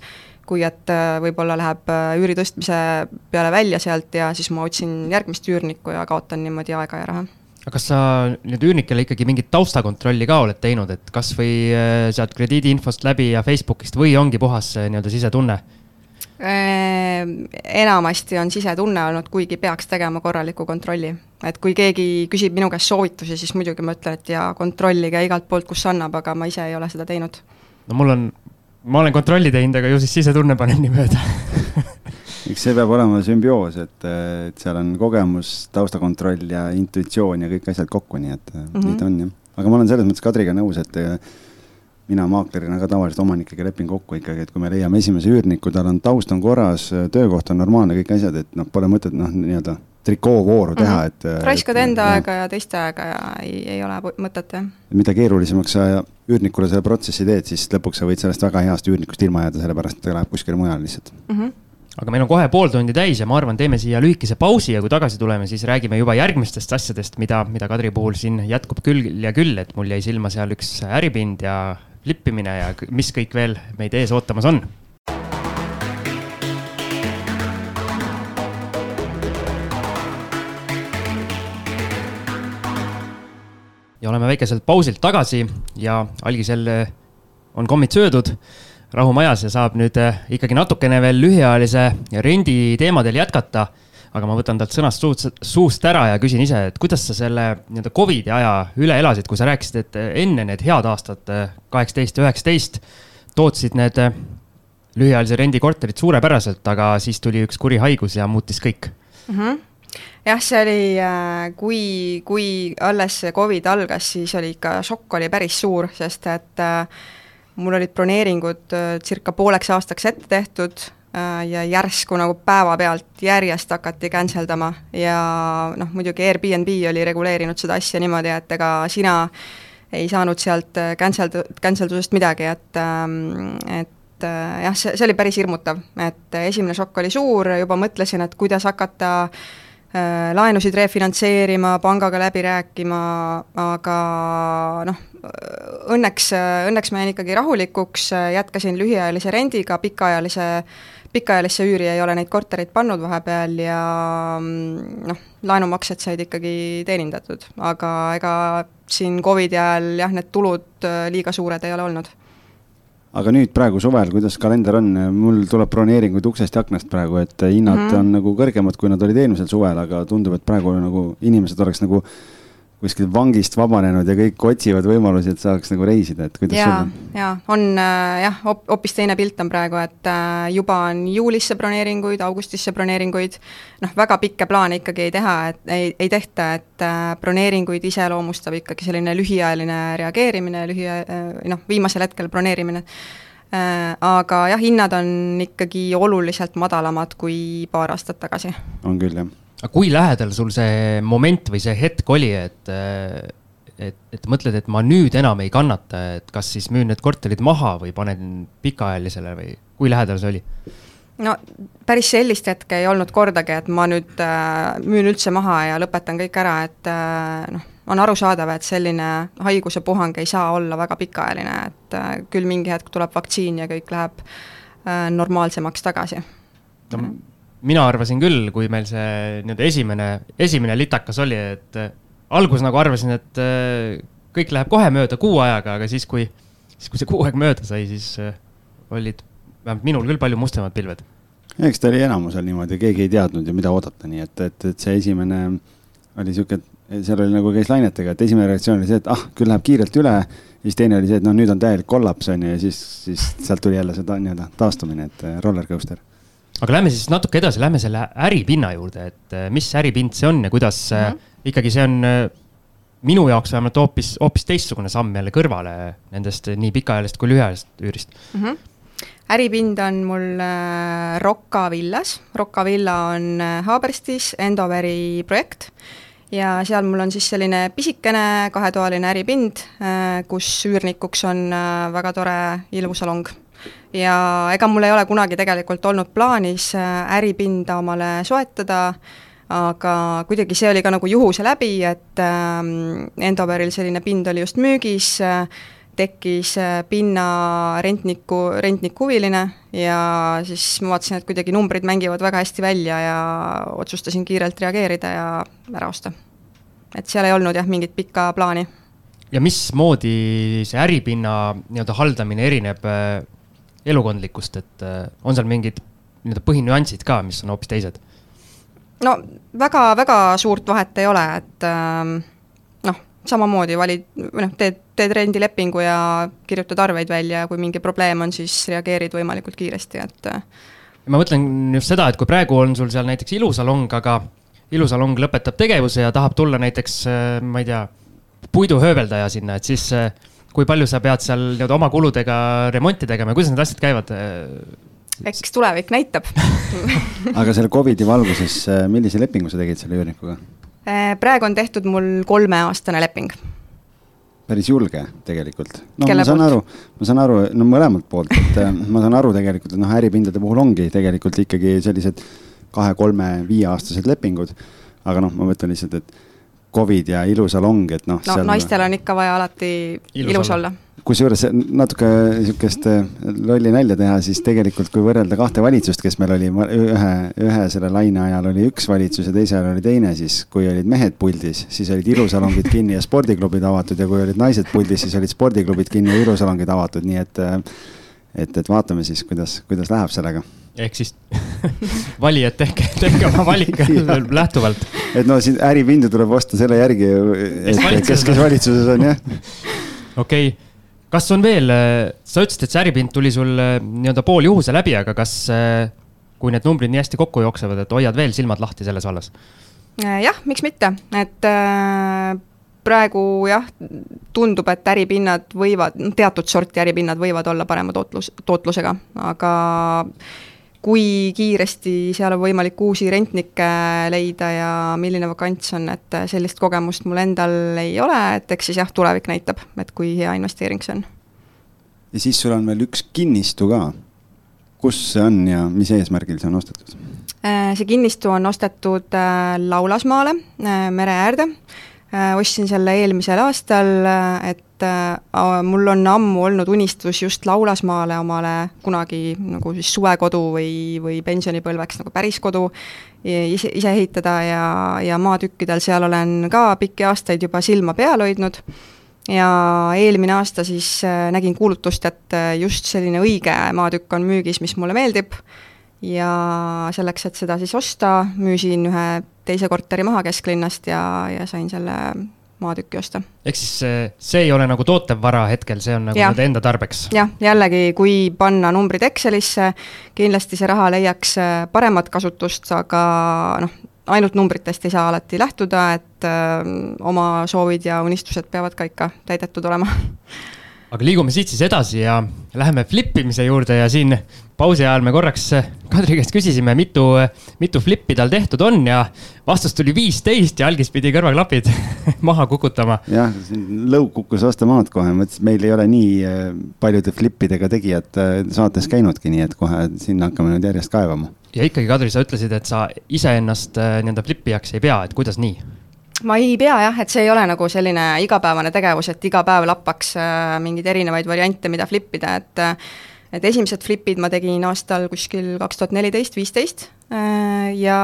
kui et äh, võib-olla läheb äh, üüri tõstmise peale välja sealt ja siis ma otsin järgmist üürnikku ja kaotan niimoodi aega ja raha aga kas sa nüüd üürnikele ikkagi mingit taustakontrolli ka oled teinud, et kasvõi äh, sealt krediidiinfost läbi ja Facebookist või ongi puhas nii-öelda sisetunne? Ehm, enamasti on sisetunne olnud, kuigi peaks tegema korraliku kontrolli. et kui keegi küsib minu käest soovitusi, siis muidugi ma ütlen, et jaa, kontrollige igalt poolt, kus annab, aga ma ise ei ole seda teinud. no mul on, ma olen kontrolli teinud, aga ju siis sisetunne paneb nii mööda [LAUGHS] eks see peab olema sümbioos, et, et seal on kogemus, taustakontroll ja intuitsioon ja kõik asjad kokku, nii et mm -hmm. nii ta on jah. aga ma olen selles mõttes Kadriga nõus, et mina maaklerina ka tavaliselt omanikega lepin kokku ikkagi, et kui me leiame esimese üürniku, tal on taust on korras, töökoht on normaalne, kõik asjad, et noh, pole mõtet noh, nii-öelda trikoovooru teha mm, -hmm. et. raiskad enda ja. aega ja teiste aega ja ei, ei ole mõtet, jah. mida keerulisemaks sa üürnikule selle protsessi teed, siis lõpuks sa võid sellest väga heast üürnikust ilma jääda, sellepärast et ta läheb kuskile mujale lihtsalt mm. -hmm aga meil on kohe pool tundi täis ja ma arvan, teeme siia lühikese pausi ja kui tagasi tuleme, siis räägime juba järgmistest asjadest, mida, mida Kadri puhul siin jätkub küll ja küll, et mul jäi silma seal üks äripind ja flippimine ja mis kõik veel meid ees ootamas on. ja oleme väikeselt pausilt tagasi ja algisel on kommid söödud rahumajas ja saab nüüd eh, ikkagi natukene veel lühiajalise rendi teemadel jätkata aga ma võtan talt sõnast suust, suust ära ja küsin ise, et kuidas sa selle nii-öelda Covidi aja üle elasid, kui sa rääkisid, et enne need head aastad, kaheksateist ja üheksateist, tootsid need lühiajalise rendi korterid suurepäraselt, aga siis tuli üks kuri haigus ja muutis kõik mm. -hmm jah, see oli, äh, kui, kui alles Covid algas, siis oli ikka, šokk oli päris suur, sest et äh, mul olid broneeringud äh, circa pooleks aastaks ette tehtud ja järsku nagu päevapealt järjest hakati cancel dama ja noh, muidugi Airbnb oli reguleerinud seda asja niimoodi, et ega sina ei saanud sealt äh, cancel, cancel dusest midagi, et ähm, et äh, jah, see, see oli päris hirmutav, et esimene šokk oli suur, juba mõtlesin, et kuidas hakata laenusid refinantseerima, pangaga läbi rääkima, aga noh, õnneks, õnneks ma jäin ikkagi rahulikuks, jätkasin lühiajalise rendiga, pikaajalise pikaajalisse üüri ei ole neid kortereid pannud vahepeal ja mm, noh, laenumaksed said ikkagi teenindatud, aga ega siin Covidi ajal jah, need tulud äh, liiga suured ei ole olnud. aga nüüd praegu suvel, kuidas kalender on, mul tuleb broneeringuid uksest ja aknast praegu, et hinnad mm -hmm. on nagu kõrgemad, kui nad olid eelmisel suvel, aga tundub, et praegu nagu inimesed oleks nagu kuskilt vangist vabanenud ja kõik otsivad võimalusi, et saaks nagu reisida, et kuidas ja, sul on? jaa, on äh, jah, hoopis teine pilt on praegu, et äh, juba on juulisse broneeringuid, augustisse broneeringuid, noh, väga pikki plaane ikkagi ei teha, et ei, ei tehta, et äh, broneeringuid iseloomustab ikkagi selline lühiajaline reageerimine, lühia-, noh, viimasel hetkel broneerimine aga jah, hinnad on ikkagi oluliselt madalamad kui paar aastat tagasi. on küll, jah aga kui lähedal sul see moment või see hetk oli, et, et, et mõtled, et ma nüüd enam ei kannata, et kas siis müün need korterid maha või panen pikaajalisele või kui lähedal see oli? no päris sellist hetke ei olnud kordagi, et ma nüüd äh, müün üldse maha ja lõpetan kõik ära, et äh, noh, on arusaadav, et selline haiguse puhang ei saa olla väga pikaajaline, et äh, küll mingi hetk tuleb vaktsiin ja kõik läheb äh, normaalsemaks tagasi no mina arvasin küll, kui meil see nii-öelda esimene, esimene litakas oli, et äh, alguses nagu arvasin, et äh, kõik läheb kohe mööda kuu ajaga, aga siis, kui, siis kui see kuu aega mööda sai, siis äh, olid vähemalt minul küll palju mustemad pilved. eks ta oli enamusel niimoodi, keegi ei teadnud ju, mida oodata, nii et, et, et see esimene oli sihuke, seal oli nagu käis lainetega, et esimene reaktsioon oli see, et ah, küll läheb kiirelt üle. siis teine oli see, et noh, nüüd on täielik kollaps on ju ja siis, siis sealt tuli jälle see nii-öelda taastumine, et roller coaster aga lähme siis natuke edasi, lähme selle äripinna juurde, et äh, mis äripind see on ja kuidas mm -hmm. ikkagi see on äh, minu jaoks vähemalt hoopis, hoopis teistsugune samm jälle kõrvale nendest nii pikaajalist kui lühiajalist üürist mm. -hmm äripind on mul Rocca villas, Rocca villa on Haaberstis Endoveri projekt ja seal mul on siis selline pisikene kahetoaline äripind, kus üürnikuks on väga tore ilusalong ja ega mul ei ole kunagi tegelikult olnud plaanis äh, äripinda omale soetada, aga kuidagi see oli ka nagu juhuse läbi, et äh, Endoveril selline pind oli just müügis äh,, tekkis äh, pinna rentniku, rentnik huviline ja siis ma vaatasin, et kuidagi numbrid mängivad väga hästi välja ja otsustasin kiirelt reageerida ja ära osta. et seal ei olnud jah, mingit pikka plaani. ja mismoodi see äripinna nii-öelda haldamine erineb elukondlikkust, et äh, on seal mingid nii-öelda põhinüansid ka, mis on hoopis teised? no väga-väga suurt vahet ei ole, et ähm, noh, samamoodi valid, või noh, teed, teed rendilepingu ja kirjutad arveid välja ja kui mingi probleem on, siis reageerid võimalikult kiiresti, et äh, ma mõtlen just seda, et kui praegu on sul seal näiteks ilusalong, aga ilusalong lõpetab tegevuse ja tahab tulla näiteks, äh, ma ei tea, puiduhööveldaja sinna, et siis kui palju sa pead seal nii-öelda oma kuludega remonti tegema ja kuidas need asjad käivad? eks tulevik näitab [LAUGHS] aga selle Covidi valguses, äh, millise lepingu sa tegid selle üürnikuga? Äh, praegu on tehtud mul kolmeaastane leping. päris julge tegelikult. no Kelle ma saan poolt? aru, ma saan aru, no mõlemalt poolt, et äh, ma saan aru tegelikult, et noh, äripindade puhul ongi tegelikult ikkagi sellised kahe-kolme-viieaastased lepingud. aga noh, ma mõtlen lihtsalt, et Covid ja ilusalong, et noh. no seal... naistel on ikka vaja alati ilus, ilus olla. kusjuures natuke sihukest äh, lolli nalja teha, siis tegelikult, kui võrrelda kahte valitsust, kes meil oli, ühe, ühe selle laine ajal oli üks valitsus ja teise ajal oli teine, siis kui olid mehed puldis, siis olid ilusalongid kinni ja spordiklubid avatud ja kui olid naised puldis, siis olid spordiklubid kinni ja ilusalongid avatud, nii et äh, et, et vaatame siis, kuidas, kuidas läheb sellega ehk siis [LAUGHS] valijad, tehke, tehke oma valik [LAUGHS] lähtuvalt. et no siin äripindu tuleb osta selle järgi, et kes, kes valitsuses on, jah. okei okay., kas on veel, sa ütlesid, et see äripind tuli sul eh, nii-öelda pooljuhuse läbi, aga kas, eh, kui need numbrid nii hästi kokku jooksevad, et hoiad veel silmad lahti selles vallas? Äh, jah, miks mitte, et äh, praegu jah, tundub, et äripinnad võivad, teatud sorti äripinnad võivad olla parema tootlus, tootlusega, aga kui kiiresti seal on võimalik uusi rentnikke leida ja milline vakants on, et sellist kogemust mul endal ei ole, et eks siis jah, tulevik näitab, et kui hea investeering see on. ja siis sul on veel üks kinnistu ka. kus see on ja mis eesmärgil see on ostetud? Äh, see kinnistu on ostetud äh, Laulasmaale, äh, mere äärde ostsin selle eelmisel aastal, äh, et äh, mul on ammu olnud unistus just Laulasmaale omale kunagi nagu siis suvekodu või, või pensionipõlveks nagu päris kodu ise, ise ehitada ja, ja maatükkidel seal olen ka pikki aastaid juba silma peal hoidnud. Ja eelmine aasta siis nägin kuulutust, et just selline õige maatükk on müügis, mis mulle meeldib ja selleks, et seda siis osta, müüsin ühe teise korteri maha kesklinnast ja, ja sain selle maatükki osta. ehk siis see, see ei ole nagu tootev vara hetkel, see on nagu nende enda tarbeks? jah, jällegi, kui panna numbrid Excelisse, kindlasti see raha leiaks äh, paremat kasutust, aga noh, ainult numbritest ei saa alati lähtuda, et öö, oma soovid ja unistused peavad ka ikka täidetud olema [LAUGHS] aga liigume siit siis edasi ja läheme flip imise juurde ja siin pausi ajal me korraks Kadri käest küsisime, mitu, mitu flippi tal tehtud on ja vastus tuli viisteist ja algis pidi kõrvaklapid [LAUGHS] maha kukutama. jah, lõug kukkus vastu maad kohe, mõtlesin, et meil ei ole nii äh, paljude flippidega tegijad äh, saates käinudki, nii et kohe sinna hakkame nüüd järjest kaevama. ja ikkagi, Kadri, sa ütlesid, et sa iseennast äh, nii-öelda flipijaks ei pea, et kuidas nii? Ma ei pea jah, et see ei ole nagu selline igapäevane tegevus, et iga päev lappaks äh, mingeid erinevaid variante, mida flip ida, et äh, et esimesed flipid ma tegin aastal kuskil kaks tuhat neliteist, viisteist äh, ja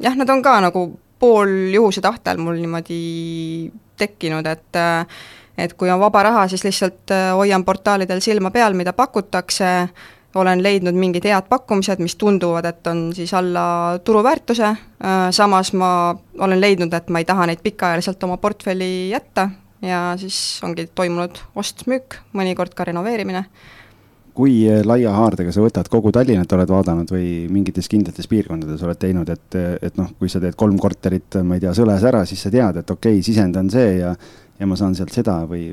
jah, nad on ka nagu pooljuhuse tahtel mul niimoodi tekkinud, et et kui on vaba raha, siis lihtsalt hoian portaalidel silma peal, mida pakutakse, olen leidnud mingid head pakkumised, mis tunduvad, et on siis alla turuväärtuse, äh, samas ma olen leidnud, et ma ei taha neid pikaajaliselt oma portfelli jätta ja siis ongi toimunud ost-müük, mõnikord ka renoveerimine. kui laia haardega sa võtad, kogu Tallinnat oled vaadanud või mingites kindlates piirkondades oled teinud, et, et noh, kui sa teed kolm korterit, ma ei tea, Sõles ära, siis sa tead, et okei okay,, sisend on see ja, ja ma saan sealt seda või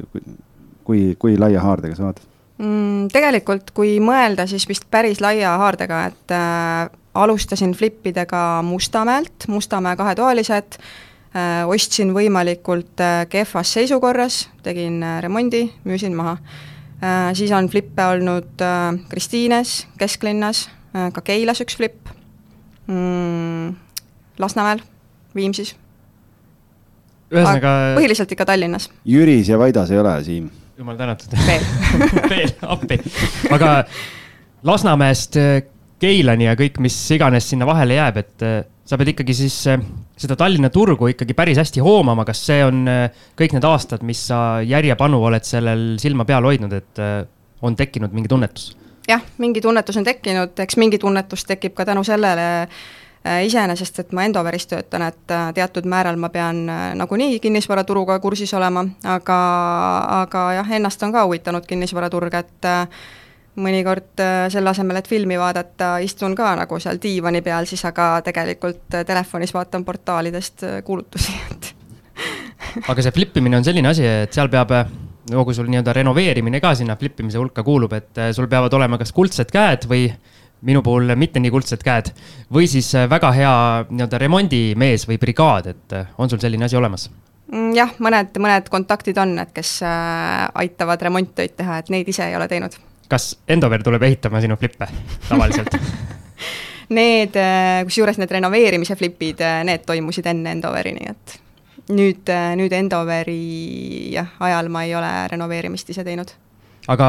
kui, kui laia haardega sa vaatad? Mm,? Tegelikult, kui mõelda, siis vist päris laia haardega, et äh, alustasin flippidega Mustamäelt, Mustamäe kahetoalised äh,, ostsin võimalikult äh, kehvas seisukorras, tegin äh, remondi, müüsin maha äh,. siis on flippe olnud äh, Kristiines, kesklinnas äh,, ka Keilas üks flipp mm,, Lasnamäel, Viimsis. ühesõnaga põhiliselt ikka Tallinnas. Jüris ja Vaidas ei ole, Siim jumal tänatud. [LAUGHS] veel appi. aga Lasnamäest äh, Keilani ja kõik, mis iganes sinna vahele jääb, et äh, sa pead ikkagi siis äh, seda Tallinna turgu ikkagi päris hästi hoomama, kas see on kõik need aastad, mis sa järjepanu oled sellel silma peal hoidnud, et on tekkinud mingi tunnetus? jah, mingi tunnetus on tekkinud, eks mingi tunnetus tekib ka tänu sellele, iseenesest, et ma Endoveris töötan, et äh, teatud määral ma pean äh, nagunii kinnisvaraturuga kursis olema, aga, aga jah, ennast on ka huvitanud kinnisvaraturg, et mõnikord selle asemel, et filmi vaadata, istun ka nagu seal diivani peal siis, aga tegelikult telefonis vaatan portaalidest kuulutusi, [LAUGHS] et aga see flip imine on selline asi, et seal peab no kui sul nii-öelda renoveerimine ka sinna flip imise hulka kuulub, et sul peavad olema kas kuldsed käed või minu puhul mitte nii kuldsed käed. või siis äh, väga hea nii-öelda remondimees või brigaad, et äh, on sul selline asi olemas? Mm, jah, mõned, mõned kontaktid on, et kes äh, aitavad remonttöid teha, et neid ise ei ole teinud. kas Endover tuleb ehitama sinu flippe tavaliselt [LAUGHS] [LAUGHS] Need, kusjuures need renoveerimise flipid, need toimusid enne Endoveri, nii et nüüd, nüüd Endoveri jah, ajal ma ei ole renoveerimist ise teinud. aga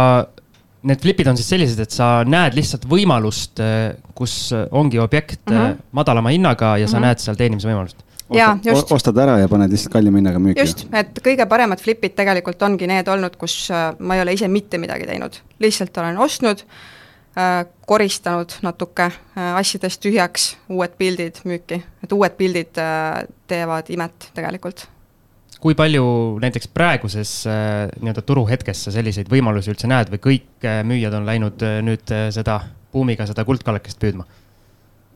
need flipid on siis sellised, et sa näed lihtsalt võimalust, eh, kus ongi objekt mm -hmm. madalama hinnaga ja sa mm -hmm. näed seal teenimise võimalust. jaa, just. ostad ära ja paned lihtsalt kallima hinnaga müüki. just, et kõige paremad flipid tegelikult ongi need olnud, kus äh, ma ei ole ise mitte midagi teinud, lihtsalt olen ostnud äh,, koristanud natuke äh, asjadest tühjaks, uued pildid müüki, et uued pildid äh, teevad imet tegelikult kui palju näiteks praeguses äh, nii-öelda turuhetkes sa selliseid võimalusi üldse näed või kõik äh, müüjad on läinud äh, nüüd seda buumiga seda kuldkallakest püüdma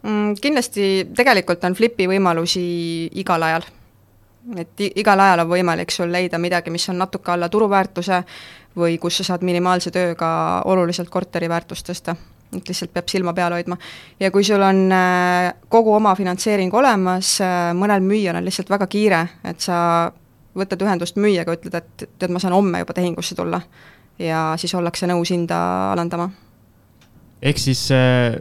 mm,? kindlasti tegelikult on flipi võimalusi igal ajal. et igal ajal on võimalik sul leida midagi, mis on natuke alla turuväärtuse või kus sa saad minimaalse tööga oluliselt korteri väärtust tõsta et lihtsalt peab silma peal hoidma. ja kui sul on kogu oma finantseering olemas, mõnel müüjal on lihtsalt väga kiire, et sa võtad ühendust müüjaga, ütled, et tead, ma saan homme juba tehingusse tulla. ja siis ollakse nõus hinda alandama. ehk siis äh,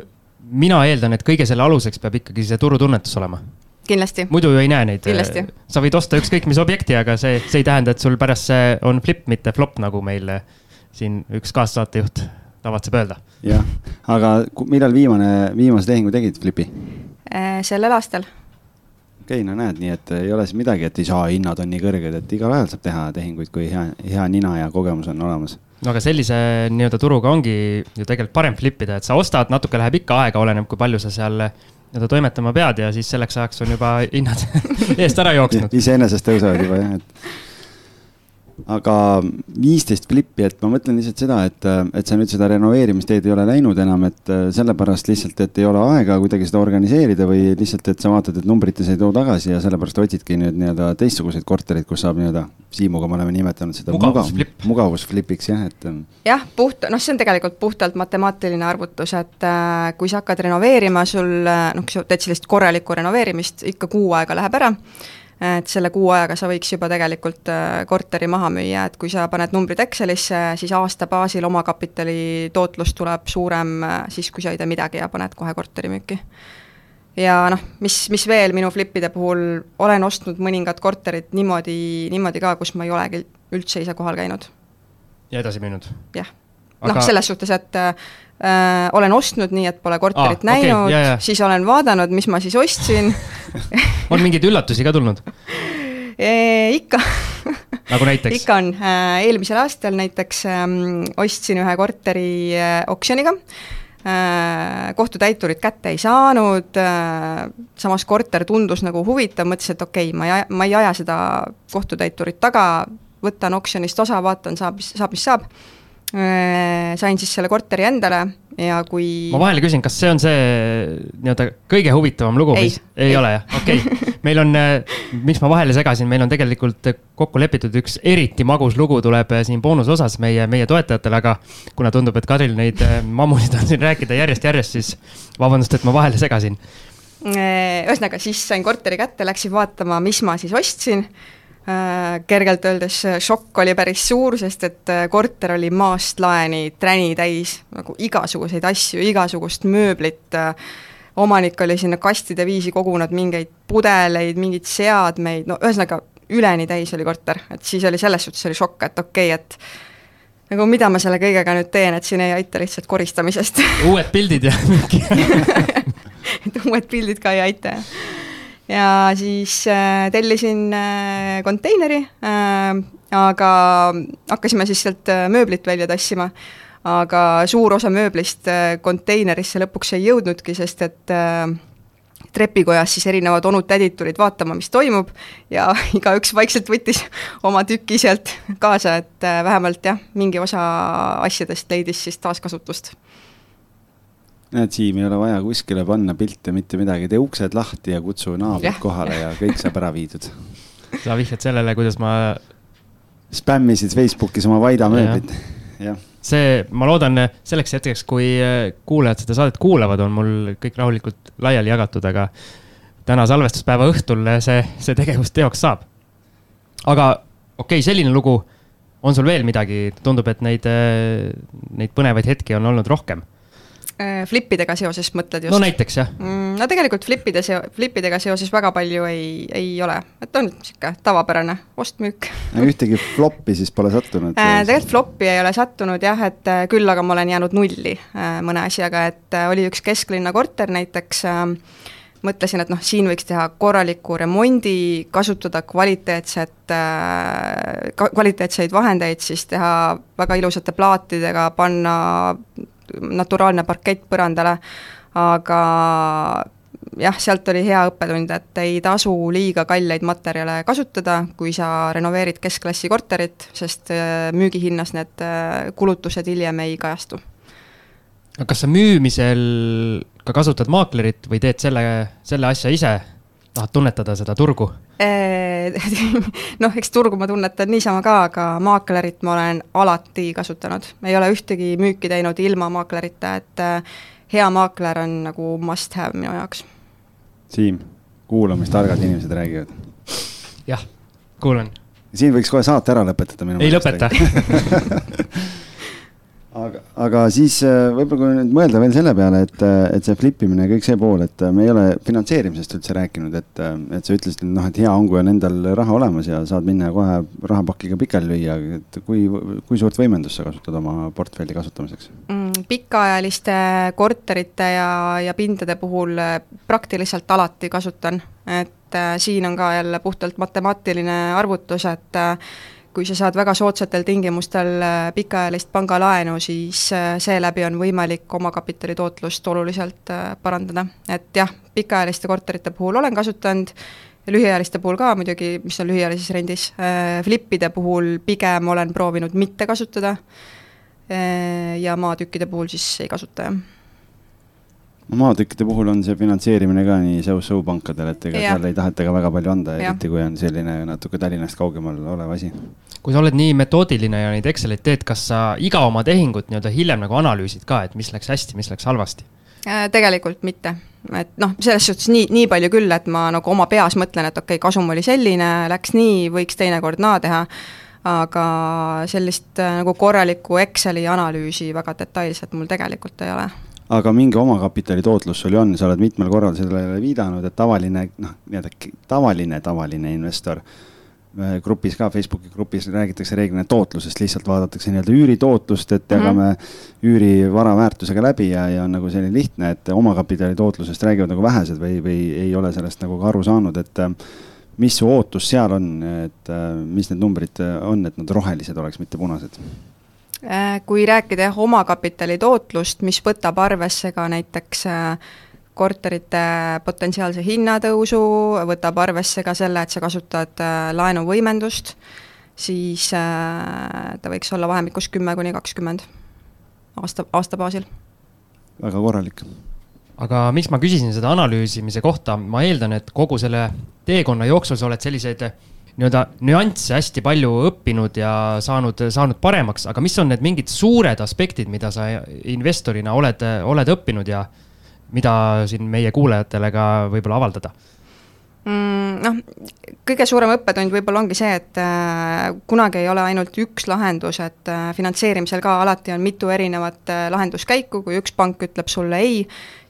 mina eeldan, et kõige selle aluseks peab ikkagi see turutunnetus olema? kindlasti. muidu ju ei näe neid. Kindlasti. sa võid osta ükskõik mis objekti, aga see, see ei tähenda, et sul pärast see on flip, mitte flop, nagu meil äh, siin üks kaassaatejuht tavatseb öelda. jah, aga millal viimane, viimase tehingu tegid flipi? Äh, sellel aastal okei okay,, no näed, nii et ei ole siis midagi, et ei saa, hinnad on nii kõrged, et igal ajal saab teha tehinguid, kui hea, hea nina ja kogemus on olemas. no aga sellise nii-öelda turuga ongi ju tegelikult parem flip ida, et sa ostad, natuke läheb ikka aega, oleneb, kui palju sa seal nii-öelda toimetama pead ja siis selleks ajaks on juba hinnad [LAUGHS] eest ära jooksnud. iseenesest tõusevad juba jah, et aga viisteist flippi, et ma mõtlen lihtsalt seda, et, et sa nüüd seda renoveerimisteed ei ole läinud enam, et äh, sellepärast lihtsalt, et ei ole aega kuidagi seda organiseerida või lihtsalt, et sa vaatad, et numbrites ei too tagasi ja sellepärast otsidki nüüd nii-öelda teistsuguseid korterid, kus saab nii-öelda, Siimuga me oleme nimetanud seda mugavusflip. mugav, mugavusflipiks jah, et. Ähm, jah, puht, noh, see on tegelikult puhtalt matemaatiline arvutus, et äh, kui sa hakkad renoveerima, sul äh, noh, kui sa teed sellist korralikku renoveerimist, ikka kuu aega läheb ära et selle kuu ajaga sa võiks juba tegelikult äh, korteri maha müüa, et kui sa paned numbrid Excelisse, siis aasta baasil omakapitali tootlus tuleb suurem äh, siis, kui sa ei tee midagi ja paned kohe korteri müüki. ja noh, mis, mis veel minu flippide puhul, olen ostnud mõningad korterid niimoodi, niimoodi ka, kus ma ei olegi üldse ise kohal käinud. ja edasi müünud? jah. Noh Aga..., selles suhtes, et äh, olen ostnud nii, et pole korterit ah, näinud. okay,, yeah, yeah. siis olen vaadanud, mis ma siis ostsin. [LAUGHS] On mingeid üllatusi ka tulnud? E,? ikka. Nagu näiteks? ikka on, äh, eelmisel aastal näiteks ähm, ostsin ühe korteri äh, oksjoniga. Äh,, kohtutäiturit kätte ei saanud. Äh,, samas korter tundus nagu huvitav, mõtlesin, et okei okay,, ma ei aja, ma ei aja seda kohtutäiturit taga, võtan oksjonist osa, vaatan, saab, saab, mis saab sain siis selle korteri endale ja kui ma vahele küsin, kas see on see nii-öelda kõige huvitavam lugu, mis ei, ei. ole jah, okei. Okay.. [LAUGHS] meil on, äh, miks ma vahele segasin, meil on tegelikult kokku lepitud üks eriti magus lugu tuleb äh, siin boonusosas meie, meie toetajatele, aga kuna tundub, et Kadril neid mammusid on siin rääkida järjest-järjest, siis vabandust, et ma vahele segasin. ühesõnaga, siis sain korteri kätte, läksin vaatama, mis ma siis ostsin. Äh, kergelt öeldes šokk oli päris suur, sest et äh, korter oli maast laeni träni täis nagu igasuguseid asju, igasugust mööblit, äh, omanik oli sinna kastide viisi kogunud mingeid pudeleid, mingeid seadmeid, no ühesõnaga üleni täis oli korter, et siis oli selles suhtes oli šokk, et okei okay,, et nagu mida ma selle kõigega nüüd teen, et siin ei aita lihtsalt koristamisest. Uued pildid ja [LAUGHS] mingi et uued pildid ka ei aita, jah ja siis äh, tellisin äh, konteineri äh,, aga hakkasime siis sealt äh, mööblit välja tassima. aga suur osa mööblist äh, konteinerisse lõpuks ei jõudnudki, sest et äh, trepikojas siis erinevad onud-tädid tulid vaatama, mis toimub ja [LAUGHS] igaüks vaikselt võttis oma tüki sealt kaasa, et äh, vähemalt jah, mingi osa asjadest leidis siis taaskasutust näed, Siim, ei ole vaja kuskile panna pilte, mitte midagi, tee uksed lahti ja kutsu naabrid kohale ja kõik saab ära viidud. sa vihjad sellele, kuidas ma. spämmisid Facebookis oma Vaida mööblit, jah. See, ma loodan selleks hetkeks, kui äh, kuulajad seda saadet kuulavad, on mul kõik rahulikult laiali jagatud, aga täna salvestuspäeva õhtul see, see tegevus teoks saab. aga okei okay,, selline lugu, on sul veel midagi, tundub, et neid, äh, neid põnevaid hetki on olnud rohkem. Äh, Flippidega seoses mõtled just? no näiteks jah mm,. no tegelikult flippide seo-, flippidega seoses väga palju ei, ei ole, et on niisugune tavapärane ost-müük ühtegi floppi siis pole sattunud äh,? tegelikult floppi ei ole sattunud jah, et äh, küll aga ma olen jäänud nulli äh, mõne asjaga, et äh, oli üks kesklinna korter näiteks äh,, mõtlesin, et noh, siin võiks teha korraliku remondi, kasutada kvaliteetset äh,, kvaliteetseid vahendeid, siis teha väga ilusate plaatidega, panna naturaalne parkett põrandale, aga jah, sealt oli hea õppetund, et ei tasu liiga kalleid materjale kasutada, kui sa renoveerid keskklassi korterit, sest äh, müügihinnas need äh, kulutused hiljem ei kajastu. kas sa müümisel ka kasutad maaklerit või teed selle, selle asja ise tahad tunnetada seda turgu? [LAUGHS] noh, eks turgu ma tunnetan niisama ka, aga maaklerit ma olen alati kasutanud. ei ole ühtegi müüki teinud ilma maaklerita, et äh, hea maakler on nagu must have minu jaoks. Siim, kuula, mis targad inimesed räägivad. jah, kuulan. siin võiks kohe saate ära lõpetada. ei lõpeta [LAUGHS] aga, aga siis äh, võib-olla kui nüüd mõelda veel selle peale, et, äh, et see flip imine ja kõik see pool, et äh, me ei ole finantseerimisest üldse rääkinud, et, et sa ütlesid, et noh, et hea on, kui on endal raha olemas ja saad minna kohe rahapakiga pikali lüüa, et kui, kui suurt võimendust sa kasutad oma portfelli kasutamiseks mm,? pikaajaliste korterite ja, ja pindade puhul praktiliselt alati kasutan, et äh, siin on ka jälle puhtalt matemaatiline arvutus, et äh, kui sa saad väga soodsatel tingimustel äh, pikaajalist pangalaenu, siis äh, seeläbi on võimalik omakapitali tootlust oluliselt äh, parandada. et jah, pikaajaliste korterite puhul olen kasutanud, lühiajaliste puhul ka muidugi, mis on lühiajalises rendis, flippide puhul pigem olen proovinud mitte kasutada ja maatükkide puhul siis ei kasuta, jah maatükkide puhul on see finantseerimine ka nii so-so pankadel, et ega ja. seal ei taheta ka väga palju anda, eriti kui on selline natuke Tallinnast kaugemal olev asi. kui sa oled nii metoodiline ja neid Exceleid teed, kas sa iga oma tehingut nii-öelda hiljem nagu analüüsid ka, et mis läks hästi, mis läks halvasti? Äh, tegelikult mitte, et noh, selles suhtes nii, nii palju küll, et ma nagu oma peas mõtlen, et okei okay,, kasum oli selline, läks nii, võiks teinekord naa teha, aga sellist äh, nagu korralikku Exceli analüüsi väga detailselt mul tegelikult ei ole aga mingi omakapitali tootlus sul ju on, sa oled mitmel korral sellele viidanud, et tavaline noh, nii-öelda tavaline, tavaline investor äh, grupis ka, Facebooki grupis räägitakse reeglina tootlusest, lihtsalt vaadatakse nii-öelda üüritootlust, et mhm. jagame mm -hmm. üürivara väärtusega läbi ja, ja on nagu selline lihtne, et omakapitali tootlusest räägivad nagu vähesed või, või ei ole sellest nagu ka aru saanud, et äh, mis su ootus seal on, et äh, mis need numbrid on, et nad rohelised oleks, mitte punased? Äh, kui rääkida jah, omakapitali tootlust, mis võtab arvesse ka näiteks äh, korterite potentsiaalse hinnatõusu, võtab arvesse ka selle, et sa kasutad äh, laenuvõimendust, siis ta võiks olla vahemikus kümme kuni kakskümmend aasta, aasta baasil. väga korralik. aga miks ma küsisin seda analüüsimise kohta, ma eeldan, et kogu selle teekonna jooksul sa oled selliseid nii-öelda nüansse hästi palju õppinud ja saanud, saanud paremaks, aga mis on need mingid suured aspektid, mida sa investorina oled, oled õppinud ja mida siin meie kuulajatele ka võib-olla avaldada? Mm,? Noh, kõige suurem õppetund võib-olla ongi see, et äh, kunagi ei ole ainult üks lahendus, et äh, finantseerimisel ka alati on mitu erinevat äh, lahenduskäiku, kui üks pank ütleb sulle ei,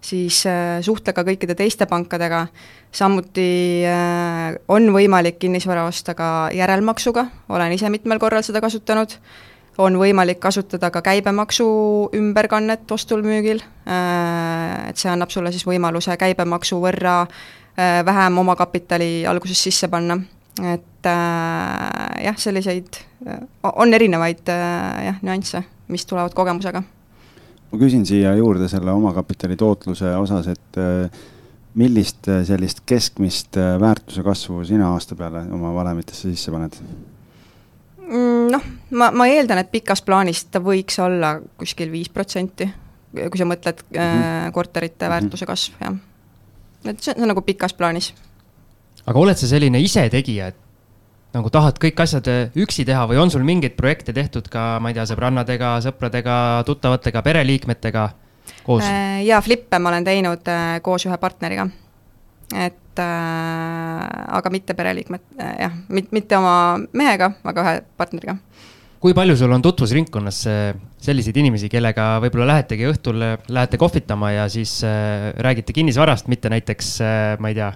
siis äh, suhtle ka kõikide teiste pankadega, samuti äh, on võimalik kinnisvara osta ka järelmaksuga, olen ise mitmel korral seda kasutanud, on võimalik kasutada ka käibemaksu ümberkannet ostul-müügil, äh, et see annab sulle siis võimaluse käibemaksu võrra Äh, vähem omakapitali alguses sisse panna. et äh, jah, selliseid, äh, on erinevaid jah, nüansse, mis tulevad kogemusega. ma küsin siia juurde selle omakapitali tootluse osas, et millist sellist keskmist väärtuse kasvu sina aasta peale oma valemitesse sisse paned? Mm, noh, ma, ma eeldan, et pikas plaanis ta võiks olla kuskil viis protsenti, kui sa mõtled mm -hmm. korterite mhm. väärtuse kasv, jah et see on nagu pikas plaanis. aga oled sa selline isetegija, et nagu tahad kõik asjad äh, üksi teha või on sul mingeid projekte tehtud ka, ma ei tea, sõbrannadega, sõpradega, tuttavatega, pereliikmetega koos? Äh, jaa, flippe ma olen teinud äh, koos ühe partneriga. et äh, aga mitte pereliikmed jah, mitte oma mehega, aga ühe partneriga kui palju sul on tutvusringkonnas selliseid inimesi, kellega võib-olla lähetegi õhtul, lähete kohvitama ja siis äh, räägite kinnisvarast, mitte näiteks äh,, ma ei tea,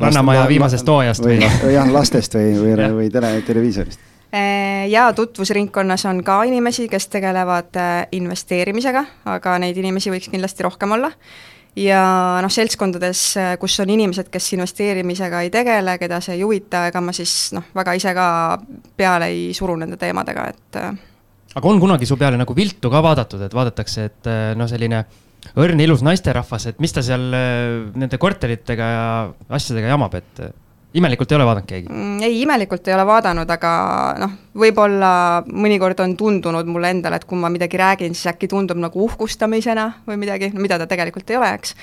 Rannamaja viimasest hooajast või, või? jah, lastest või, või, või tele, televiisorist äh, ja tutvusringkonnas on ka inimesi, kes tegelevad äh, investeerimisega, aga neid inimesi võiks kindlasti rohkem olla ja noh, seltskondades, kus on inimesed, kes investeerimisega ei tegele, keda see ei huvita, ega ma siis noh, väga ise ka peale ei suru nende teemadega, et äh. aga on kunagi su peale nagu viltu ka vaadatud, et vaadatakse, et äh, noh, selline õrn ilus naisterahvas, et mis ta seal nende korteritega ja asjadega jamab, et imelikult ei ole vaadanud keegi mm,? ei, imelikult ei ole vaadanud, aga noh, võib-olla mõnikord on tundunud mulle endale, et kui ma midagi räägin, siis äkki tundub nagu uhkustamisena või midagi, mida ta tegelikult ei ole, eks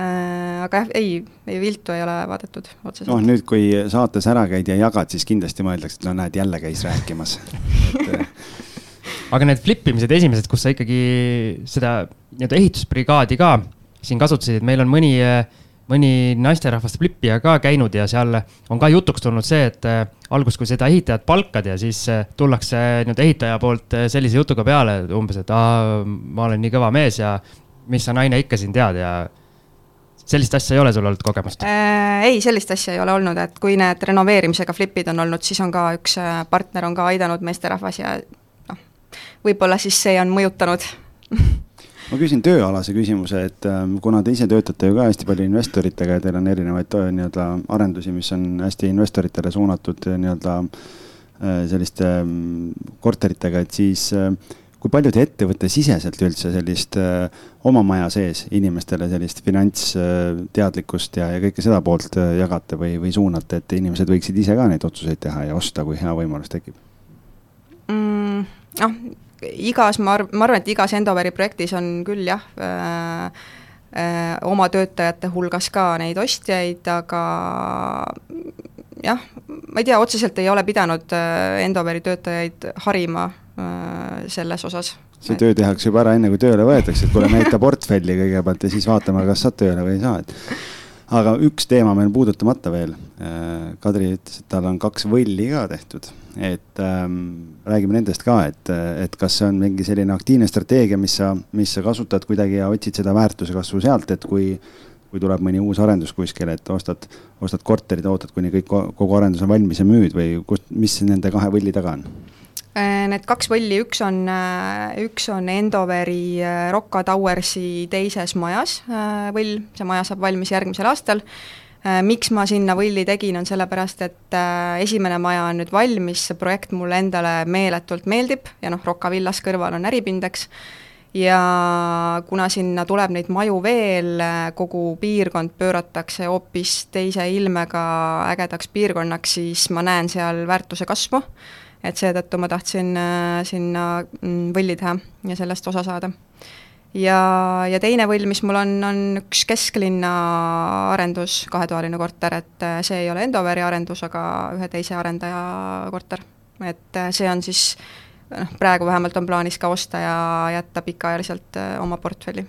äh,. aga jah, ei, ei viltu ei ole vaadatud otseselt. noh, nüüd, kui saates ära käid ja jagad, siis kindlasti mõeldakse, et no näed, jälle käis rääkimas [LAUGHS] et äh, aga need flip imised esimesed, kus sa ikkagi seda nii-öelda ehitusbrigaadi ka siin kasutasid, meil on mõni äh, mõni naisterahvas flipija ka käinud ja seal on ka jutuks tulnud see, et äh, alguses, kui seda ehitajat palkad ja siis äh, tullakse nii-öelda ehitaja poolt äh, sellise jutuga peale umbes, et aa, ma olen nii kõva mees ja mis sa naine ikka siin tead ja sellist asja ei ole sul olnud kogemust äh,? ei, sellist asja ei ole olnud, et kui need renoveerimisega flipid on olnud, siis on ka üks partner on ka aidanud meesterahvas ja noh, võib-olla siis see on mõjutanud [LAUGHS] ma küsin tööalase küsimuse, et ähm, kuna te ise töötate ju ka hästi palju investoritega ja teil on erinevaid nii-öelda arendusi, mis on hästi investoritele suunatud nii-öelda äh, selliste ähm, korteritega, et siis äh, kui palju te ettevõttesiseselt üldse sellist öö, oma maja sees inimestele sellist finantsteadlikkust ja, ja kõike seda poolt jagate või, või suunate, et inimesed võiksid ise ka neid otsuseid teha ja osta, kui hea võimalus tekib mm,? noh, igas, ma arv-, ma arvan, et igas Endoveri projektis on küll jah äh,, äh, oma töötajate hulgas ka neid ostjaid, aga jah, ma ei tea, otseselt ei ole pidanud äh, Endoveri töötajaid harima äh, selles osas see töö tehakse juba ära, enne kui tööle võetakse, et kuule, näita portfelli kõigepealt ja siis vaatame, kas saad tööle või ei saa, et aga üks teema meil puudutamata veel. Äh, Kadri ütles, et tal on kaks võlli ka tehtud et ähm, räägime nendest ka, et, et kas see on mingi selline aktiivne strateegia, mis sa, mis sa kasutad kuidagi ja otsid seda väärtuse kasvu sealt, et kui, kui tuleb mõni uus arendus kuskile, et ostad, ostad korterid, ootad, kuni kõik, kogu arendus on valmis ja müüd või kust, mis nende kahe võlli taga on? Äh, need kaks võlli, üks on, äh, üks on Endoveri äh, Rocca Towersi teises majas võll, see maja saab valmis järgmisel aastal miks ma sinna võlli tegin, on sellepärast, et äh, esimene maja on nüüd valmis, see projekt mulle endale meeletult meeldib ja noh, Rocca villas kõrval on äripind, eks, ja kuna sinna tuleb neid maju veel, äh, kogu piirkond pööratakse hoopis teise ilmega ägedaks piirkonnaks, siis ma näen seal väärtuse kasvu, et seetõttu ma tahtsin sinna mm, võlli teha ja sellest osa saada ja, ja teine võll, mis mul on, on üks kesklinna arendus, kahetoaline korter, et äh, see ei ole Endoveri arendus, aga ühe teise arendaja korter. et äh, see on siis noh, praegu vähemalt on plaanis ka osta ja jätta pikaajaliselt äh, oma portfelli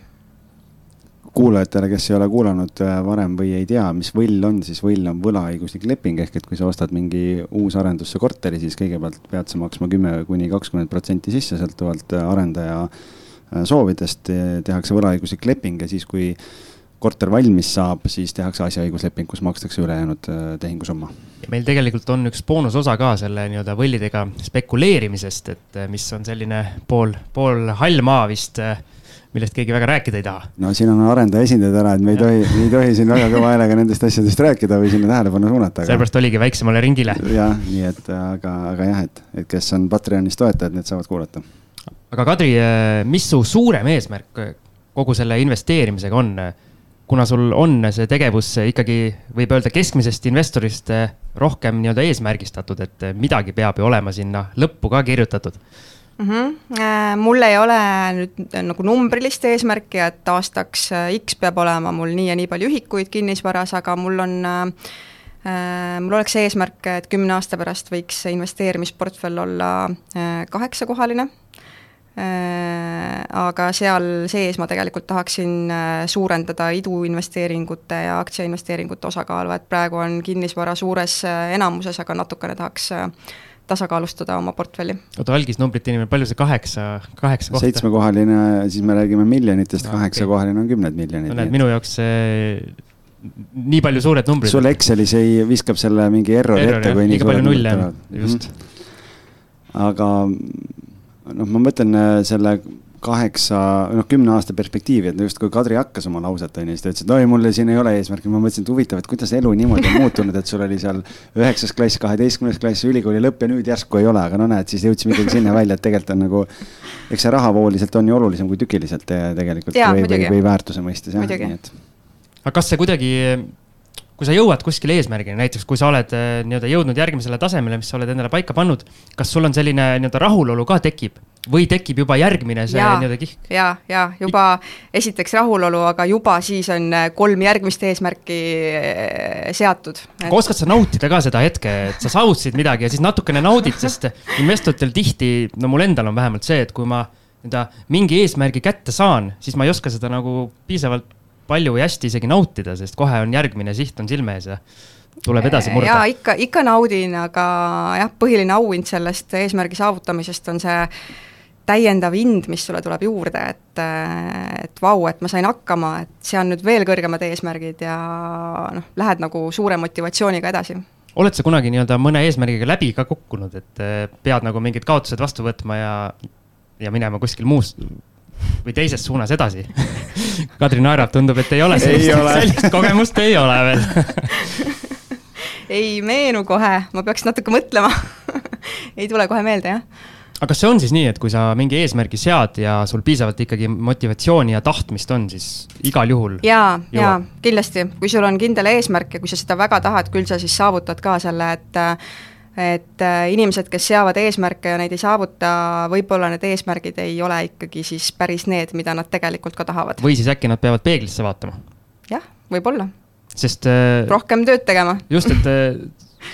kuulajatele, kes ei ole kuulanud varem või ei tea, mis võll on, siis võll on võlaõiguslik leping, ehk et kui sa ostad mingi uusarendusse korteri, siis kõigepealt pead sa maksma kümme kuni kakskümmend protsenti sisse, sõltuvalt arendaja äh, soovidest tehakse võlaõiguslik leping ja siis, kui korter valmis saab, siis tehakse asjaõigusleping, kus makstakse ülejäänud äh, tehingusumma. meil tegelikult on üks boonusosa ka selle nii-öelda võllidega spekuleerimisest, et äh, mis on selline pool, pool hall maa vist, millest keegi väga rääkida ei taha. no siin on arendaja esindajad ära, et me ei tohi, ei tohi siin väga kõva häälega nendest asjadest rääkida või sinna tähelepanu suunata aga.... sellepärast oligi väiksemale ringile. jah, nii et aga, aga jah, et, et kes on Patreonis toetajad, need saavad kuulata aga Kadri, eh, mis su suurem eesmärk eh, kogu selle investeerimisega on? kuna sul on see tegevus ikkagi, võib öelda, keskmisest investorist rohkem nii-öelda eesmärgistatud, et midagi peab ju olema sinna lõppu ka kirjutatud mm. -hmm. mul ei ole nüüd nagu numbrilist eesmärki, et aastaks X peab olema mul nii ja nii palju ühikuid kinnisvaras, aga mul on äh, mul oleks eesmärk, et kümne aasta pärast võiks investeerimisportfell olla kaheksakohaline Äh, aga seal sees ma tegelikult tahaksin äh, suurendada iduinvesteeringute ja aktsiainvesteeringute osakaalu, et praegu on kinnisvara suures äh, enamuses, aga natukene tahaks tasakaalustada oma portfelli. oota, algisnumbrite inimene, palju see kaheksa, kaheksa kohta? seitsmekohaline, siis me räägime miljonitest no,, kaheksakohaline okay. on kümned miljonid. no näed, minu jaoks see nii palju suured numbrid. sul Excelis ei, viskab selle mingi errori Error, ette, kui nii suured numbrid tulevad. just mm. -hmm. aga noh, ma mõtlen äh, selle kaheksa, noh, kümne aasta perspektiivi, et just kui Kadri hakkas oma lauset, on ju, siis ta ütles, et oi, mul siin ei ole eesmärki. ma mõtlesin, et huvitav, et kuidas elu niimoodi on muutunud, et sul oli seal üheksas klass, kaheteistkümnes klass, ülikooli lõpp ja nüüd järsku ei ole, aga no näed, siis jõudsime ikkagi sinna välja, et tegelikult on nagu, eks see rahavooliselt on ju olulisem kui tükiliselt tegelikult ja, või, või, või väärtuse mõistes jah, nii et. aga kas see kuidagi kui sa jõuad kuskile eesmärgini, näiteks kui sa oled äh, nii-öelda jõudnud järgmisele tasemele, mis sa oled endale paika pannud, kas sul on selline nii-öelda rahulolu ka tekib? Või tekib juba järgmine see nii-öelda kihk? ja, ja juba esiteks rahulolu, aga juba siis on äh, kolm järgmist eesmärki äh, seatud. Et.... aga oskad sa nautida ka seda hetke, et sa saavutasid midagi ja siis natukene naudid, sest investoritel tihti, no mul endal on vähemalt see, et kui ma nii-öelda mingi eesmärgi kätte saan, siis ma ei oska seda nagu piisavalt palju või hästi isegi nautida, sest kohe on järgmine siht on silme ees ja tuleb edasi murda. jaa, ikka, ikka naudin, aga jah, põhiline auhind sellest eesmärgi saavutamisest on see täiendav hind, mis sulle tuleb juurde, et, et vau, et ma sain hakkama, et sean nüüd veel kõrgemad eesmärgid ja noh, lähed nagu suure motivatsiooniga edasi oled sa kunagi nii-öelda mõne eesmärgiga läbi ka kukkunud, et pead nagu mingid kaotused vastu võtma ja, ja minema kuskil muus, või teises suunas edasi. Kadri naerab, tundub, et ei ole sellist, sellist kogemust ei ole veel. [LAUGHS] Ei meenu kohe, ma peaks natuke mõtlema. [LAUGHS] Ei tule kohe meelde, jah. Aga kas see on siis nii, et kui sa mingi eesmärgi sead ja sul piisavalt ikkagi motivatsiooni ja tahtmist on, siis igal juhul? jaa, jaa, kindlasti, kui sul on kindel eesmärk ja kui sa seda väga tahad, küll sa siis saavutad ka selle, et et äh, inimesed, kes seavad eesmärke ja neid ei saavuta, võib-olla need eesmärgid ei ole ikkagi siis päris need, mida nad tegelikult ka tahavad. või siis äkki nad peavad peeglisse vaatama? jah, võib-olla. sest äh, rohkem tööd tegema. just, et äh,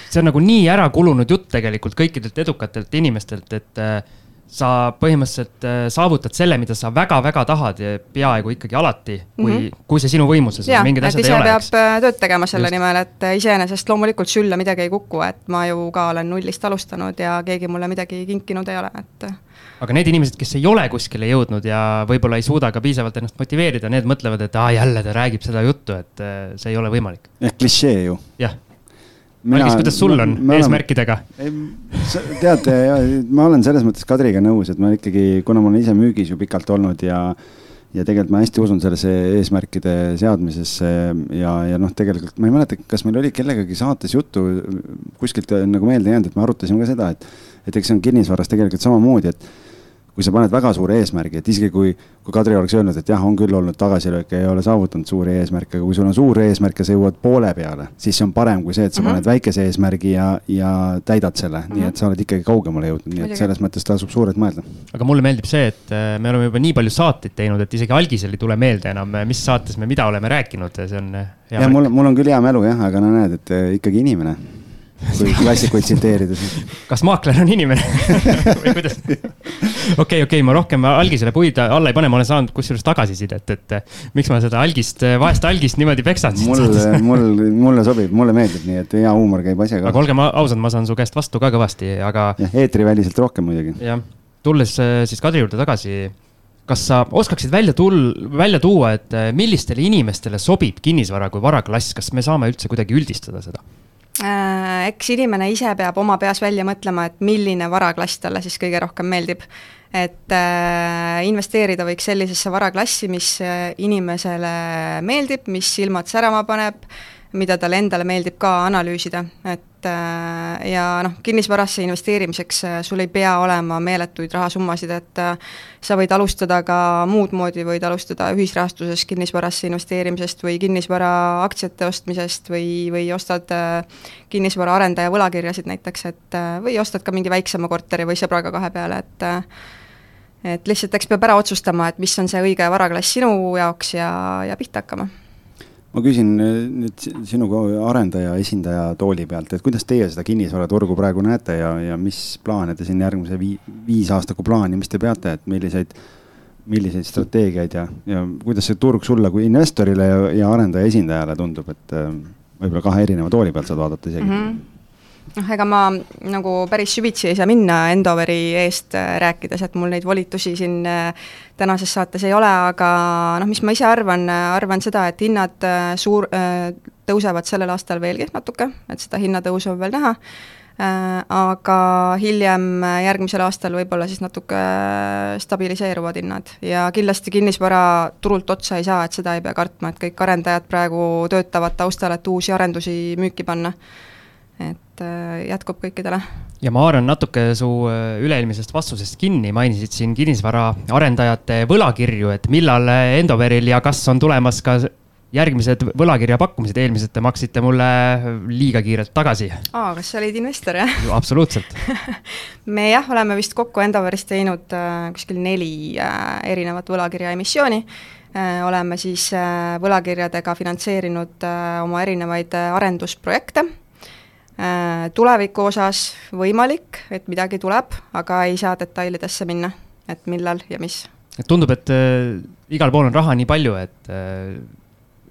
see on nagu nii ära kulunud jutt tegelikult kõikidelt edukatelt inimestelt, et äh, sa põhimõtteliselt äh, saavutad selle, mida sa väga-väga tahad ja peaaegu ikkagi alati, kui mm, -hmm. kui see sinu võimuses on, mingid asjad ei ole. peab eks. Äh, tööd tegema selle Just. nimel, et iseenesest loomulikult sülle midagi ei kuku, et ma ju ka olen nullist alustanud ja keegi mulle midagi kinkinud ei ole, et aga need inimesed, kes ei ole kuskile jõudnud ja võib-olla ei suuda ka piisavalt ennast motiveerida, need mõtlevad, et aa, jälle ta räägib seda juttu, et see ei ole võimalik. klišee ju. jah Algis, kuidas sul on me eesmärkidega? tead, ma olen selles mõttes Kadriga nõus, et ma ikkagi, kuna ma olen ise müügis ju pikalt olnud ja, ja tegelikult ma hästi usun sellesse eesmärkide seadmisesse ja, ja noh, tegelikult ma ei mäleta, kas meil oli kellegagi saates juttu, kuskilt nagu meelde jäänud, et me arutasime ka seda, et, et eks see on kinnisvaras tegelikult samamoodi, et kui sa paned väga suure eesmärgi, et isegi kui, kui Kadri oleks öelnud, et jah, on küll olnud tagasilööke, ei ole saavutanud suuri eesmärke, aga kui sul on suur eesmärk ja sa jõuad poole peale, siis see on parem kui see, et sa mm -hmm. paned väikese eesmärgi ja, ja täidad selle mm, -hmm. nii mhm. et sa oled ikkagi kaugemale jõudnud, nii et selles mõttes tasub suurelt mõelda. aga mulle meeldib see, et äh, me oleme juba nii palju saateid teinud, et isegi algisel ei tule meelde enam, mis saates me mida oleme rääkinud, see on äh, hea. jah, mul, mul on küll hea mälu jah, aga no näed, et äh, ikkagi inimene kui klassikuid tsiteerida siis. kas maakler on inimene [LAUGHS] või kuidas? okei, okei, ma rohkem algisele puid alla ei pane, ma olen saanud kusjuures tagasisidet, et miks ma seda algist, vaest algist niimoodi peksan. mulle, mul, mulle sobib, mulle meeldib, nii et hea huumor käib asjaga. aga olgem ausad, ma saan su käest vastu ka kõvasti, aga. jah, eetriväliselt rohkem muidugi. jah, tulles äh, siis Kadri juurde tagasi kas sa oskaksid välja tul-, välja tuua, et millistele inimestele sobib kinnisvara kui varaklass, kas me saame üldse kuidagi üldistada seda? Äh, eks inimene ise peab oma peas välja mõtlema, et milline varaklass talle siis kõige rohkem meeldib. et äh, investeerida võiks sellisesse varaklassi, mis äh, inimesele meeldib, mis silmad särama paneb, mida talle endale meeldib ka analüüsida, et et äh, ja noh, kinnisvarasse investeerimiseks äh, sul ei pea olema meeletuid rahasummasid, et äh, sa võid alustada ka muud moodi, võid alustada ühisrahastuses kinnisvarasse investeerimisest või kinnisvara aktsiate ostmisest või, või ostad kinnisvaraarendaja võlakirjasid näiteks, et või ostad ka mingi väiksema korteri või sõbraga kahe peale, et et lihtsalt eks peab ära otsustama, et mis on see õige varaklass sinu jaoks ja, ja pihta hakkama ma küsin eh, nüüd sinu kui arendaja, esindaja tooli pealt, et kuidas teie seda kinnisvaraturgu praegu näete ja, ja mis plaane te siin järgmise vii, viisaastaku plaani, mis te peate, et milliseid, milliseid strateegiaid ja, ja kuidas see turg sulle kui investorile ja, ja arendaja esindajale tundub, et eh, võib-olla kahe erineva tooli pealt saad vaadata isegi mm? -hmm noh, ega ma nagu päris süvitsi ei saa minna Endoveri eest äh, rääkides, et mul neid volitusi siin äh, tänases saates ei ole, aga noh, mis ma ise arvan, äh, arvan seda, et hinnad suur, tõusevad sellel aastal veelgi natuke, et seda hinnatõusu on veel näha, aga hiljem, järgmisel aastal võib-olla siis natuke stabiliseeruvad hinnad. Ja kindlasti kinnisvara turult otsa ei saa, et seda ei pea kartma, et kõik arendajad praegu töötavad taustal, et uusi arendusi müüki panna et äh, jätkub kõikidele. ja ma haaran natuke su äh, üle-eelmisest vastusest kinni, mainisid siin kinnisvaraarendajate võlakirju, et millal Endoveril ja kas on tulemas ka järgmised võlakirja pakkumised, eelmised te maksite mulle liiga kiirelt tagasi. aa, kas sa olid investor, jah? absoluutselt [LAUGHS] me jah, oleme vist kokku Endoveris teinud äh, kuskil neli äh, erinevat võlakirja emissiooni äh,. oleme siis äh, võlakirjadega finantseerinud äh, oma erinevaid äh, arendusprojekte Äh, tuleviku osas võimalik, et midagi tuleb, aga ei saa detailidesse minna, et millal ja mis. tundub, et äh, igal pool on raha nii palju, et äh,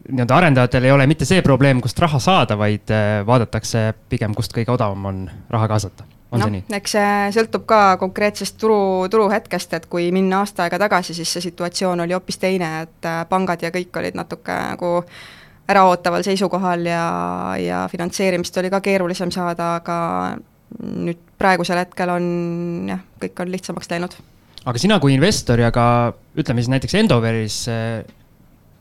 nii-öelda arendajatel ei ole mitte see probleem, kust raha saada, vaid äh, vaadatakse pigem, kust kõige odavam on raha kaasata. on no, see nii? eks see sõltub ka konkreetsest turu, turuhetkest, et kui minna aasta aega tagasi, siis see situatsioon oli hoopis teine, et äh, pangad ja kõik olid natuke nagu äraootaval seisukohal ja, ja finantseerimist oli ka keerulisem saada, aga nüüd praegusel hetkel on jah, kõik on lihtsamaks läinud. aga sina kui investor ja ka ütleme siis näiteks Endoveris eh,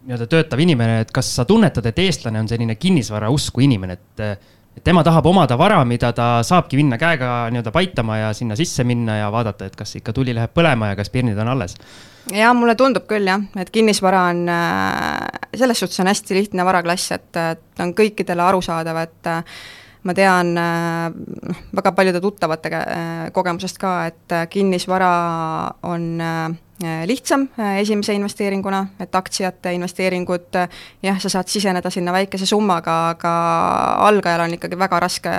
nii-öelda töötav inimene, et kas sa tunnetad, et eestlane on selline kinnisvara usku inimene, et eh, et tema tahab omada vara, mida ta saabki minna käega nii-öelda paitama ja sinna sisse minna ja vaadata, et kas ikka tuli läheb põlema ja kas pirnid on alles. ja mulle tundub küll jah, et kinnisvara on, äh, selles suhtes on hästi lihtne varaklass, et ta on kõikidele arusaadav, et äh, ma tean noh, väga paljude tuttavate kogemusest ka, et kinnisvara on lihtsam esimese investeeringuna, et aktsiate investeeringud, jah, sa saad siseneda sinna väikese summaga, aga algajal on ikkagi väga raske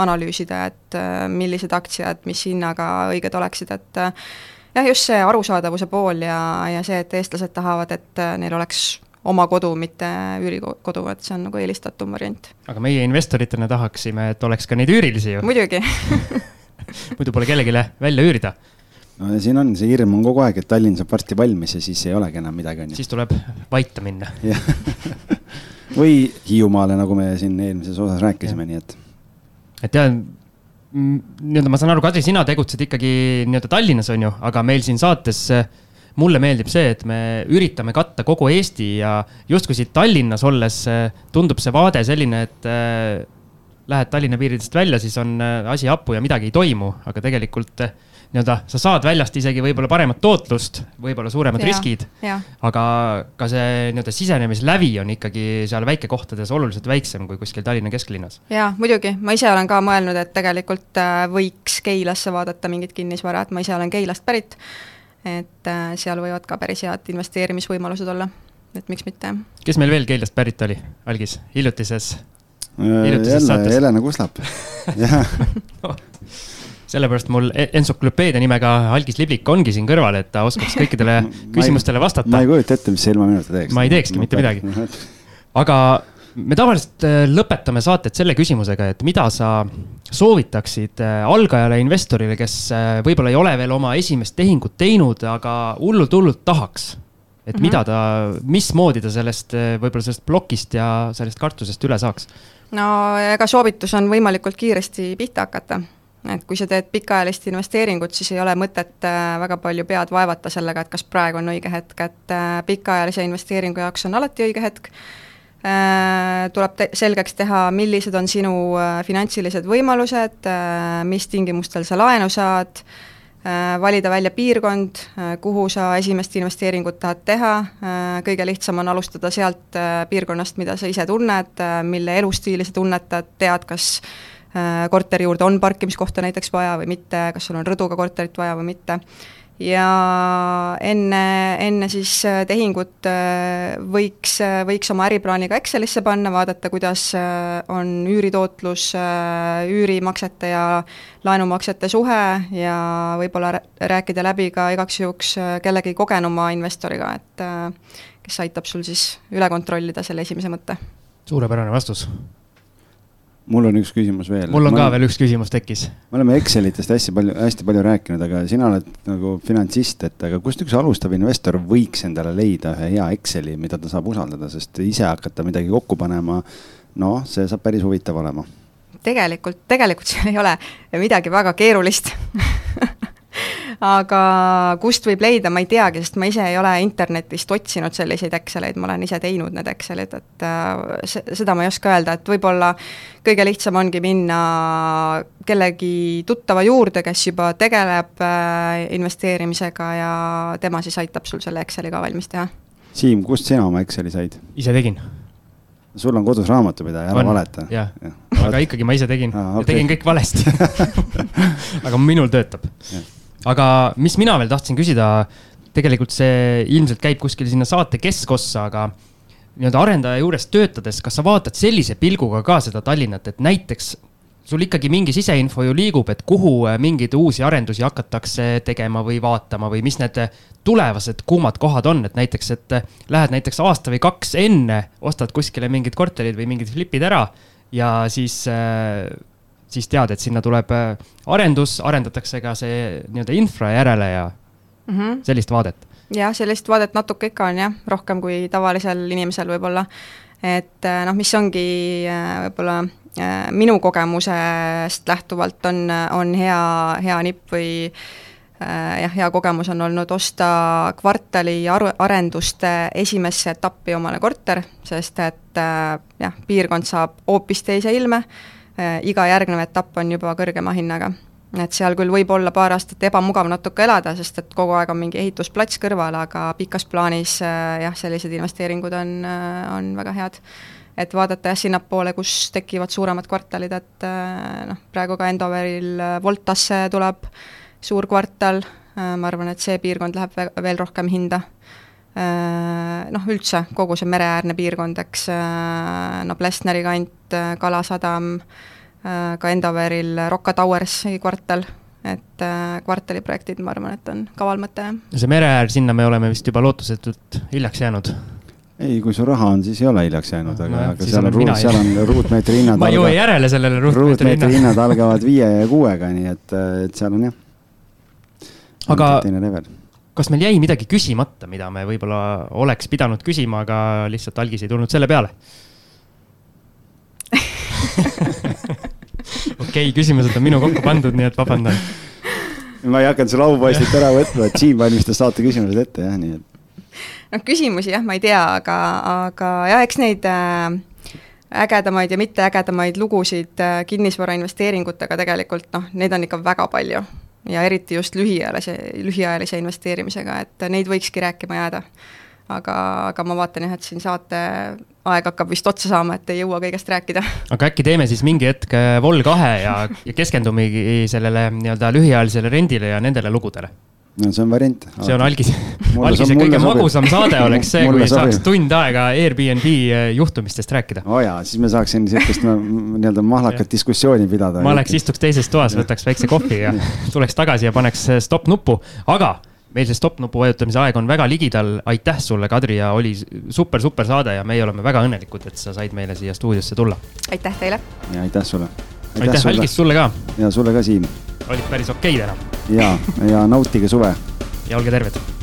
analüüsida, et millised aktsiad, mis hinnaga õiged oleksid, et jah, just see arusaadavuse pool ja, ja see, et eestlased tahavad, et neil oleks oma kodu, mitte üürikodu, et see on nagu eelistatum variant. aga meie investoritena tahaksime, et oleks ka neid üürilisi ju. muidugi [LAUGHS] muidu pole kellelegi välja üürida. No ja siin on, see hirm on kogu aeg, et Tallinn saab varsti valmis ja siis ei olegi enam midagi, on ju. siis tuleb vaita minna [LAUGHS] või Hiiumaale, nagu me siin eelmises osas rääkisime, nii et. et jah, nii-öelda ma saan aru, Kadri, sina tegutsed ikkagi nii-öelda Tallinnas, on ju, aga meil siin saates äh, mulle meeldib see, et me üritame katta kogu Eesti ja justkui siit Tallinnas olles äh, tundub see vaade selline, et äh, lähed Tallinna piiridest välja, siis on äh, asi hapu ja midagi ei toimu, aga tegelikult nii-öelda sa saad väljast isegi võib-olla paremat tootlust, võib-olla suuremad ja, riskid. aga ka see nii-öelda sisenemislävi on ikkagi seal väikekohtades oluliselt väiksem kui kuskil Tallinna kesklinnas. jaa, muidugi, ma ise olen ka mõelnud, et tegelikult võiks Keilasse vaadata mingit kinnisvara, et ma ise olen Keilast pärit et äh, seal võivad ka päris head investeerimisvõimalused olla, et miks mitte. kes meil veel Keilast pärit oli, algis, hiljutises, äh, saates? Helena Kuslap [LAUGHS] jah sellepärast mul e-, entsüklopeedia nimega Algis Liblik ongi siin kõrval, et ta oskaks kõikidele [LAUGHS] küsimustele vastata. ma ei kujuta ette, mis see ilma minuta teeks. ma ei teekski mitte midagi. aga me tavaliselt äh, lõpetame saated selle küsimusega, et mida sa soovitaksid äh, algajale investorile, kes äh, võib-olla ei ole veel oma esimest tehingut teinud, aga hullult-hullult tahaks. et mm -hmm. mida ta, mismoodi ta sellest, võib-olla sellest plokist ja sellest kartusest üle saaks? no ega soovitus on võimalikult kiiresti pihta hakata et kui sa teed pikaajalist investeeringut, siis ei ole mõtet väga palju pead vaevata sellega, et kas praegu on õige hetk, et pikaajalise investeeringu jaoks on alati õige hetk. Äh, tuleb te selgeks teha, millised on sinu äh, finantsilised võimalused, äh, mis tingimustel sa laenu saad, valida välja piirkond, kuhu sa esimest investeeringut tahad teha, kõige lihtsam on alustada sealt piirkonnast, mida sa ise tunned, mille elustiili sa tunnetad, tead, kas korteri juurde on parkimiskohta näiteks vaja või mitte, kas sul on rõduga korterit vaja või mitte ja enne, enne siis äh, tehingut äh, võiks, äh, võiks oma äriplaani ka Excelisse panna, vaadata, kuidas on üüritootlus, üürimaksete ja laenumaksete suhe ja võib-olla rääkida läbi ka igaks juhuks kellegi kogenuma investoriga, et kes aitab sul siis üle kontrollida selle esimese mõtte. suurepärane vastus mul on üks küsimus veel. mul on ma, ka veel üks küsimus tekkis. me oleme Excelitest hästi palju, hästi palju rääkinud, aga sina oled nagu finantsist, et aga kust üks alustav investor võiks endale leida ühe hea Exceli, mida ta saab usaldada, sest ise hakata midagi kokku panema, noh, see saab päris huvitav olema. tegelikult, tegelikult seal ei ole midagi väga keerulist [LAUGHS] aga kust võib leida, ma ei teagi, sest ma ise ei ole internetist otsinud selliseid Exceleid, ma olen ise teinud need Excelid, et äh, se-, seda ma ei oska öelda, et võib-olla kõige lihtsam ongi minna kellegi tuttava juurde, kes juba tegeleb äh, investeerimisega ja tema siis aitab sul selle Exceli ka valmis teha. Siim, kust sina oma Exceli said? ise tegin sul on kodus raamatupidaja, ära valeta. jah ja., aga ikkagi ma ise tegin ah,, okay. tegin kõik valesti [LAUGHS] aga minul töötab aga mis mina veel tahtsin küsida, tegelikult see ilmselt käib kuskil sinna saate keskossa, aga nii-öelda arendaja juures töötades, kas sa vaatad sellise pilguga ka seda Tallinnat, et näiteks sul ikkagi mingi siseinfo ju liigub, et kuhu äh, mingeid uusi arendusi hakatakse tegema või vaatama või mis need tulevased kuumad kohad on, et näiteks, et äh, lähed näiteks aasta või kaks enne, ostad kuskile mingid korterid või mingid flipid ära ja siis äh, siis tead, et sinna tuleb äh, arendus, arendatakse ka see nii-öelda infra järele ja mm -hmm. sellist vaadet. jah, sellist vaadet natuke ikka on jah, rohkem kui tavalisel inimesel võib-olla. et äh, noh, mis ongi äh, võib-olla minu kogemusest lähtuvalt on, on hea, hea nipp või jah, hea kogemus on olnud osta kvartali aru, arenduste esimesse etappi omale korter, sest et jah, piirkond saab hoopis teise ilme iga järgnev etapp on juba kõrgema hinnaga. Et seal küll võib olla paar aastat ebamugav natuke elada, sest et kogu aeg on mingi ehitusplats kõrval, aga pikas plaanis äh, jah, sellised investeeringud on, äh, on väga head. et vaadata jah, sinnapoole, kus tekivad suuremad kvartalid, et äh, noh, praegu ka Endoveril Voltasse tuleb suur kvartal, ma arvan, et see piirkond läheb veel rohkem hinda noh, üldse kogu see mereäärne piirkond, eks, no Plessneri kant, Kalasadam, Äh, ka Endoveril Rocca Towersi kvartal, et äh, kvartaliprojektid, ma arvan, et on kaval mõte, jah. see mereäär, sinna me oleme vist juba lootusetult hiljaks jäänud ei, kui sul raha on, siis ei ole hiljaks jäänud, aga no,, aga seal on ruut, seal on ruutmeetri hinnad [LAUGHS] ma ei jõua järele sellele ruutmeetri hinnad. hinnad algavad viie ja kuuega, nii et, et seal on jah. aga kas meil jäi midagi küsimata, mida me võib-olla oleks pidanud küsima, aga lihtsalt algis ei tulnud selle peale [LAUGHS] okei küsimused on minu kokku pandud, nii et vabandan. ma ei hakanud sulle aupoistit ära võtma, et Siim valmistas saate küsimused ette jah, nii et. noh, küsimusi jah, ma ei tea, aga, aga jah, eks neid äh, ägedamaid ja mitteägedamaid lugusid äh, kinnisvarainvesteeringutega tegelikult noh, neid on ikka väga palju. Ja eriti just lühiajalise, lühiajalise investeerimisega, et neid võikski rääkima jääda aga, aga ma vaatan jah, et siin saate aeg hakkab vist otsa saama, et ei jõua kõigest rääkida. aga äkki teeme siis mingi hetk äh, Vol2 ja, ja keskendumegi sellele nii-öelda lühiajalisele rendile ja nendele lugudele no see on variant. see on algis, algise kõige magusam saade oleks see, kui saaks tund aega Airbnb äh, juhtumistest rääkida. oo oh jaa, siis me saaks siin sihukest nii-öelda mahlakat diskussiooni pidada. ma oleks, istuks teises toas, võtaks väikse kohvi ja [LAUGHS] tuleks tagasi ja paneks äh, stopp nuppu, aga meil see stopp-nupu vajutamise aeg on väga ligidal. aitäh sulle, Kadri, ja oli super, super saade ja meie oleme väga õnnelikud, et sa said meile siia stuudiosse tulla. aitäh teile. ja aitäh sulle. aitäh, aitäh, Algis, sulle ka. ja sulle ka, Siim. Olid päris okei täna. ja, ja nautige suve. ja olge terved